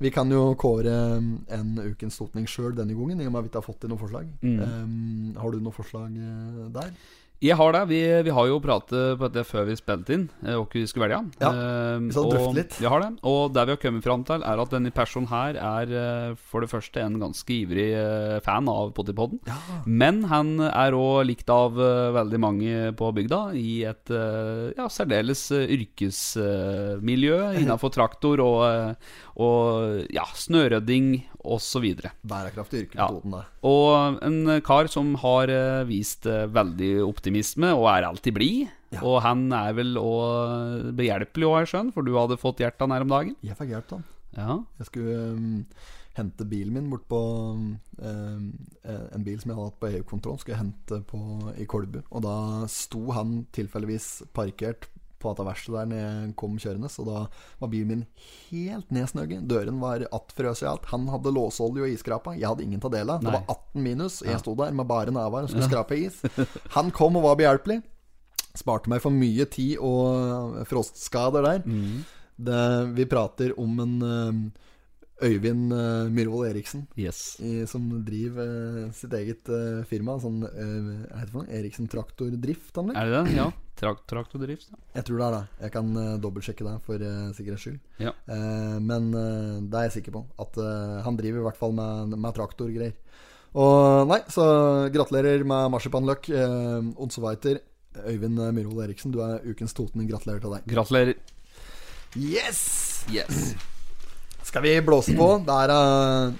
Vi kan jo kåre en ukens totning sjøl denne gangen, i og med at vi ikke har fått inn noen forslag. Mm. Um, har du noen forslag eh, der? Jeg har det. Vi, vi har jo pratet på det før vi spilte inn, og hva vi skulle velge. Ja, Eh, vi skal og drøfte litt. Vi har det. Og det vi har kommet fram til, er at denne personen her er eh, for det første en ganske ivrig eh, fan av Potipodden. Men han er òg likt av eh, veldig mange på bygda i et eh, ja, særdeles yrkesmiljø [LAUGHS] innenfor traktor og, eh, og ja, snørydding osv. Bærekraftig yrke, Ja. Toten, det. Og en kar som har eh, vist eh, veldig optimisme og er alltid blid. Ja. Og han er vel òg behjelpelig også, jeg skjønner, for du hadde fått hjertet han her om dagen. Jeg fikk hjelp av. Ja. Jeg skulle um, hente bilen min bort på um, En bil som jeg hadde hatt på EU-kontroll, skulle jeg hente på, i Kolbu. Og da sto han tilfeldigvis parkert på dette verkstedet der når jeg kom kjørende. Så da var bilen min helt nedsnøgget. Døren var attfrøs i alt. Han hadde låseolje og isskrapa. Jeg hadde ingen av dela. Det var 18 minus. Jeg sto der med bare never og skulle skrape is. Han kom og var behjelpelig. Sparte meg for mye tid og frostskader der. Det, vi prater om en um, Øyvind uh, Myhrvold Eriksen, Yes. i, som driver uh, sitt eget uh, firma. Sånn hva heter det? Eriksen Traktordrift, anlegg? Er det det? Ja. Trakt, traktordrift. Ja. Jeg tror det er det. Jeg kan uh, dobbeltsjekke det for uh, sikkerhets skyld. Ja. Uh, men uh, det er jeg sikker på. At han driver i hvert fall med, med traktorgreier. Og nei, så gratulerer med marsipanløk. Uh, Onseveiter, Øyvind Myhrvold Eriksen, du er ukens Toten. Gratulerer til deg. Gratulerer. Yes! Yes. Skal vi blåse på? Det er uh,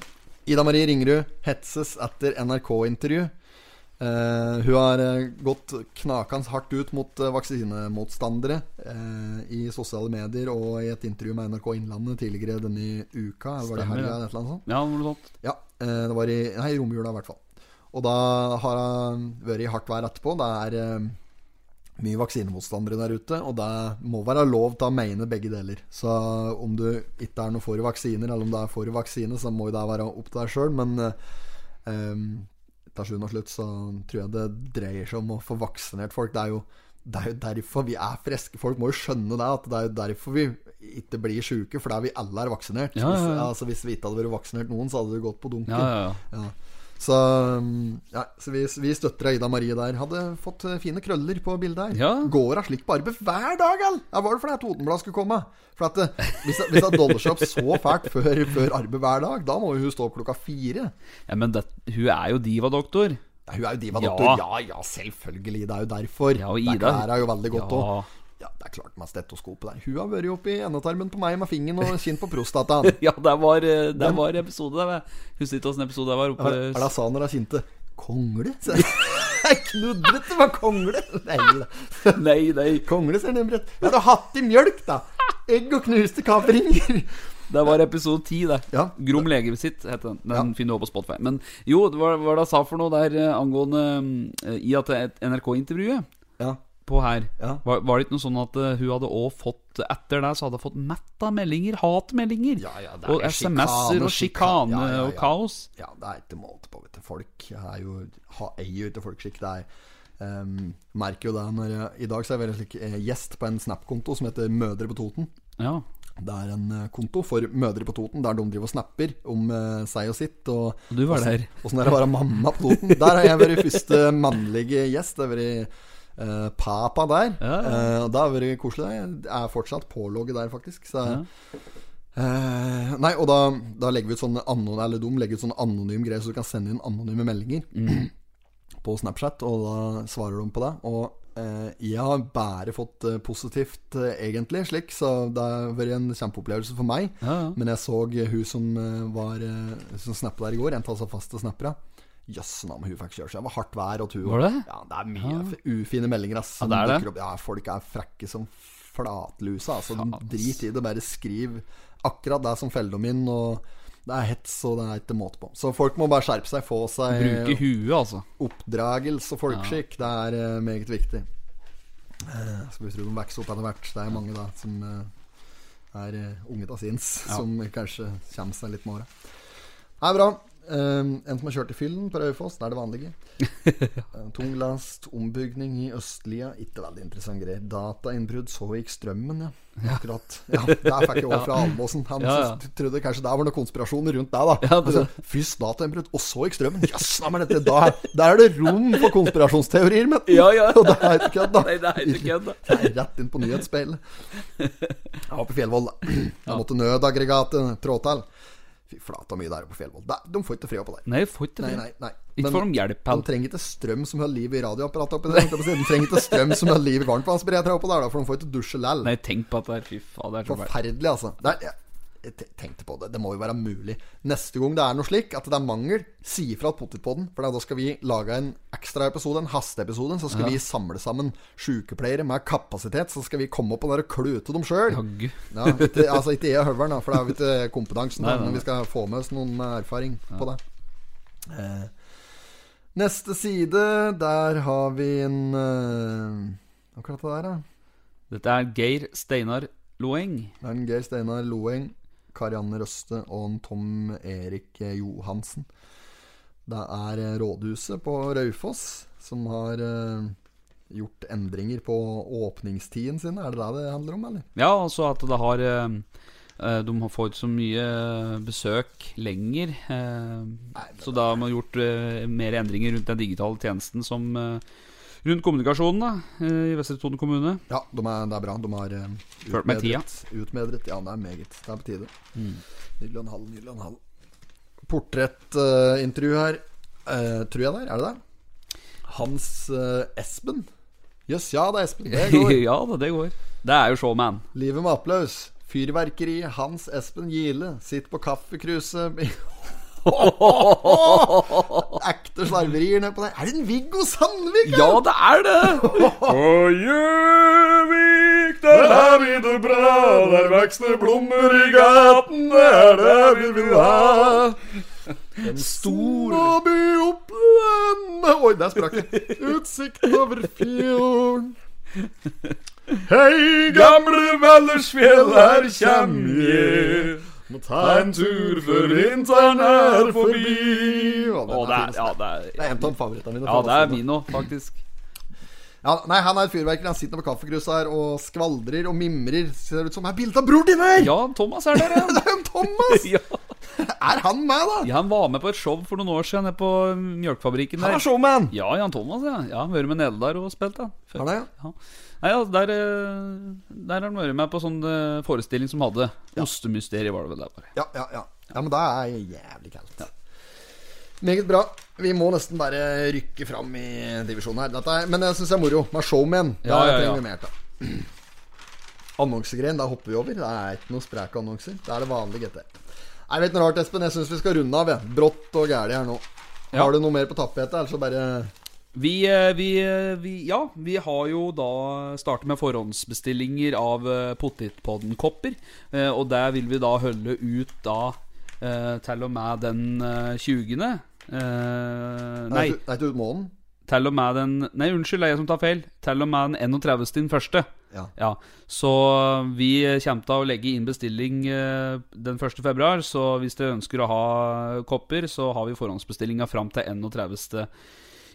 Ida Marie Ringerud hetses etter NRK-intervju. Uh, hun har eh, gått knakende hardt ut mot vaksinemotstandere uh, i sosiale medier og i et intervju med NRK Innlandet tidligere denne uka. Eller var det helga ja. eller sånt? Ja, noe sånt. Ja, uh, det var i Nei, romjula i hvert fall. Og da har hun vært i hardt vær etterpå. Det er mye vaksinemotstandere der ute, og det må være lov til å mene begge deler. Så om du ikke er noe for vaksiner, eller om du er for vaksine, så må jo det være opp til deg sjøl. Men em, til sjuende og slutt så tror jeg det dreier seg om å få vaksinert folk. Det er jo det er jo derfor vi er friske. Folk må jo skjønne det. At det er jo derfor vi ikke blir sjuke, fordi vi alle er vaksinert. Ja, ja, ja. Hvis, altså, hvis vi ikke hadde vært vaksinert noen, så hadde det gått på dunken. Ja, ja, ja. Så, um, ja, så vi, vi støtter Ida Marie der. Hadde fått eh, fine krøller på bildet her. Ja. Går hun slik på arbeid hver dag, eller? Ja, var det fordi Totenblad skulle komme? For at eh, Hvis hun doller seg opp så fælt før, før arbeid hver dag, da må hun stå opp klokka fire. ja men det, hun er jo divadoktor. Ja, hun er jo diva-doktor. Ja. Ja. ja, selvfølgelig. Det er jo derfor. Ja, og Det her er jo veldig godt òg. Ja. Ja, det er klart med stetoskopet der. Hun har vært oppi endetarmen på meg med fingeren og kinn på prostataen. [LAUGHS] Ja, det var, eh, det var episode der. Jeg Husker ikke åssen episode det var. Er er Oppe, det sa når hun kjente Kongle? [LAUGHS] Jeg knudret det var kongle! Nei nei, [LAUGHS] nei. Kongle ser nemlig ut. du hadde hatt i mjølk, da. Egg og knuste kaperinger. Det var episode 10, det. Ja. Grom legevisitt het den. Den Ja. finner du på Spotify. Men jo, hva var det sa for noe der eh, angående eh, I at et NRK-intervjuet Ja. På her Ja. var, var det ikke noe sånn at uh, hun hadde også fått Etter det så hadde hun fått mett av meldinger, hatmeldinger. Ja, ja, og SMS-er og sjikane og kaos. Ja, det er ikke måte på, vet du. Folk er jo ha, eier jo ikke folkskikk. Det er Um, Merker jo det når jeg I dag så er jeg slik eh, gjest på en Snap-konto som heter Mødre på Toten. Ja. Det er en eh, konto for mødre på Toten der de driver og snapper om eh, seg og sitt. Og, Og du var der. Åssen er det å være mamma på Toten? Der har jeg vært første mannlige gjest. Det har vært eh, papa der. Ja, ja. Og det har vært koselig. Jeg er fortsatt pålogget der, faktisk. Så, eh, nei, og da, da legger vi ut sånne anon, Eller de legger ut sånne anonyme greier, så du kan sende inn anonyme meldinger Mm. [CLEARS THROAT] på Snapchat, og da svarer de på det. Og uh, jeg har bare fått uh, positivt, egentlig, slik, så det har vært en kjempeopplevelse for meg. Ja, ja. Men jeg så hun som var Som snappet der i går, en av oss faste snappere. Jøss navn, hun fikk kjøre seg. Det var hardt vær. Og Var det? Ja, det er mye ja. ufine meldinger. Ass, Ja, det er det. Ja, folk er frekke som flatlusa. Altså, drit i det. Bare skriv akkurat det som feller dem inn. Og det er hets, og det er ikke måte på. Så folk må bare skjerpe seg. Få seg Bruke huet, altså. oppdragelse og folkeskikk. Det er uh, meget viktig. Uh, skal vi tro de vokser opp etter hvert. Det er mange da som uh, er unge av sinns, som kanskje kommer seg litt med åra. Det er bra. Eh, en som har kjørt i fyllen på Raufoss, det er det vanlige. [LAUGHS] Tunglast, tung ombygning i Østlia, ikke veldig interessant greier. Datainnbrudd, så gikk strømmen, ja. Akkurat. Ja, Der fikk jeg over fra Almåsen. Han Ja, ja. trodde kanskje det var noen konspirasjoner rundt deg, da. Ja, det- altså, Først datainnbrudd, og så gikk strømmen. Jøss, yes, dette da, der er det rom for konspirasjonsteorier, men Ja, ja. [LAUGHS] Og det er ikke kødd, da. Nei, det er ikke kødd, da. Det er rett inn på nyhetsspeilet. [LAUGHS] Jeg var på Fjellvoll. Jeg måtte nødaggregatet trå til. Fy flata mye der på Fjellvoll. De får ikke fred på der. Nei, får ikke Nei, det. nei, nei. Ikke får de hjelp, de trenger ikke strøm som holder liv i radioapparatet oppi der. De trenger ikke strøm som holder liv i varmtvannsberedere oppå der, for de får ikke dusje lell. Nei, tenk på at det er Fy faen, det er så fælt. Forferdelig, altså. Det er, tenkte på det. Det må jo være mulig. Neste gang det er noe slik, at det er mangel, si ifra potetpodden. For da skal vi lage en ekstra episode, en hasteepisode. Så skal vi samle sammen sykepleiere med kapasitet. Så skal vi komme opp og der kløte dem sjøl. Ja, ikke, altså ikke jeg og høveren, for da har vi ikke kompetansen. Nei, men vi skal få med oss noen med erfaring på det. Eh, neste side, der har vi en eh, Akkurat det der, da. Dette er Geir Steinar Loeng. Det er en Geir Steinar Loeng, Karianne Røste og Tom Erik Johansen. Det er eh, rådhuset på Raufoss som har eh, gjort endringer på åpningstiden sin. Er det det det handler om, eller? Ja, altså at det har eh, De har fått så mye besøk lenger. Nei, så da har man gjort mer endringer rundt den digitale tjenesten som Rundt kommunikasjonen da eh, i Vestre Toten kommune. Ja, de er, det er bra. De har utmedret, med utmedret. Ja, det er meget. Det er på tide. Nydelig og en halv, nydelig og en halv. Portrettintervju her. uh, tror jeg det er. Er det det? Hans uh, Espen. Jøss, ja, det er Espen. Det går. [LAUGHS] ja da, det går. Det er jo showman. Livet med applaus. Fyrverkeri. Hans Espen Gile sitter på kaffekruset [LAUGHS] Ekte slarverier nedpå der. Er det en Viggo Sandvik? Ja, det er det! [LAUGHS] På Gjøvik, der har vi det bra. Der vokser blomster i gaten, det er det vi vil ha. En stor by Oppland Oi, der sprakk det. Utsikt over fjorden. Hei, gamle Vallersfjell, her kjem jeg. Må ta en tur før vinteren er forbi. Å, den Å, det er, fin, ja, altså. det er, Det er en av favorittene mine. ja, det er min òg, faktisk. Ja, nei, han er et fyrverkeri. Han sitter på kaffekruset her og skvaldrer og mimrer. Ser ut som det er bilde av bror din her! Ja, Thomas er der, ja. [LAUGHS] Det er jo Thomas! [LAUGHS] ja. Er han med, da? Ja, Han var med på et show for noen år siden nede på mjølkefabrikken Han er showman! Ja, Jan Thomas, ja. ja han har vært med nede der og spilt, da. Før. Det, ja? Ja. Nei, ja, der, eh, der har han vært med på sånn eh, forestilling som hadde Ostemysteriet, var det vel der bare. Ja, ja, ja. Ja, men det er jævlig kaldt. Meget bra. Vi må nesten bare rykke fram i divisjonen her. Dette er, men jeg syns det er moro med showman. Ja, Ja, ja, ja. trenger vi mer til. [CLEARS THROAT] annonsegreien, da hopper vi over. Det er ikke noe spreke annonser. Det er det vanlige GT. Nei, vet noe rart, Espen? Jeg syns vi skal runde av, jeg. Brått og gæli her nå. Ja. Har du noe mer på tapetet, eller så bare Vi, eh, vi, eh, vi, ja, vi har jo da startet med forhåndsbestillinger av eh, Pottitpodden-kopper. Eh, og der vil vi da holde ut da til og med den eh, 20. Eh, nei, Det er ikke ut måneden? Til og med den Nei, unnskyld, det er jeg som tar feil. Til og med den 31. den første. Ja. Så vi kommer til å legge inn bestilling eh, den 1. februar. Så hvis dere ønsker å ha kopper, så har vi forhåndsbestillinga fram til 31.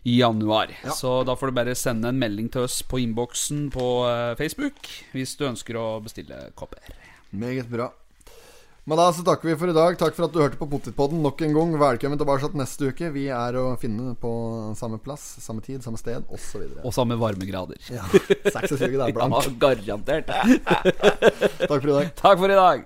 i januar. Så da får du bare sende en melding til oss på innboksen på eh, Facebook hvis du ønsker å bestille kopper. Meget bra. Men da så takker vi for i dag. Takk for at du hørte på Pottitpodden nok en gang. Velkommen tilbake neste uke. Vi er å finne på samme plass, samme tid, samme sted osv. Og samme varmegrader. Ja. 26 det er blank. [LAUGHS] Ja, garantert. [LAUGHS] Takk for i dag. Takk for i dag.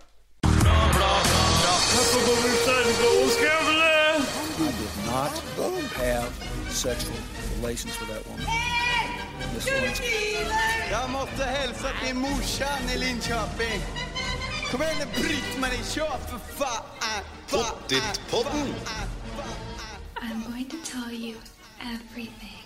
Sexual relations with that woman. Jeg måtte Jag måste hälsa till morsan i Linköping. Kom igen nu Britt-Marie, kör för fan! Pottitpodden. I'm going to tell you everything.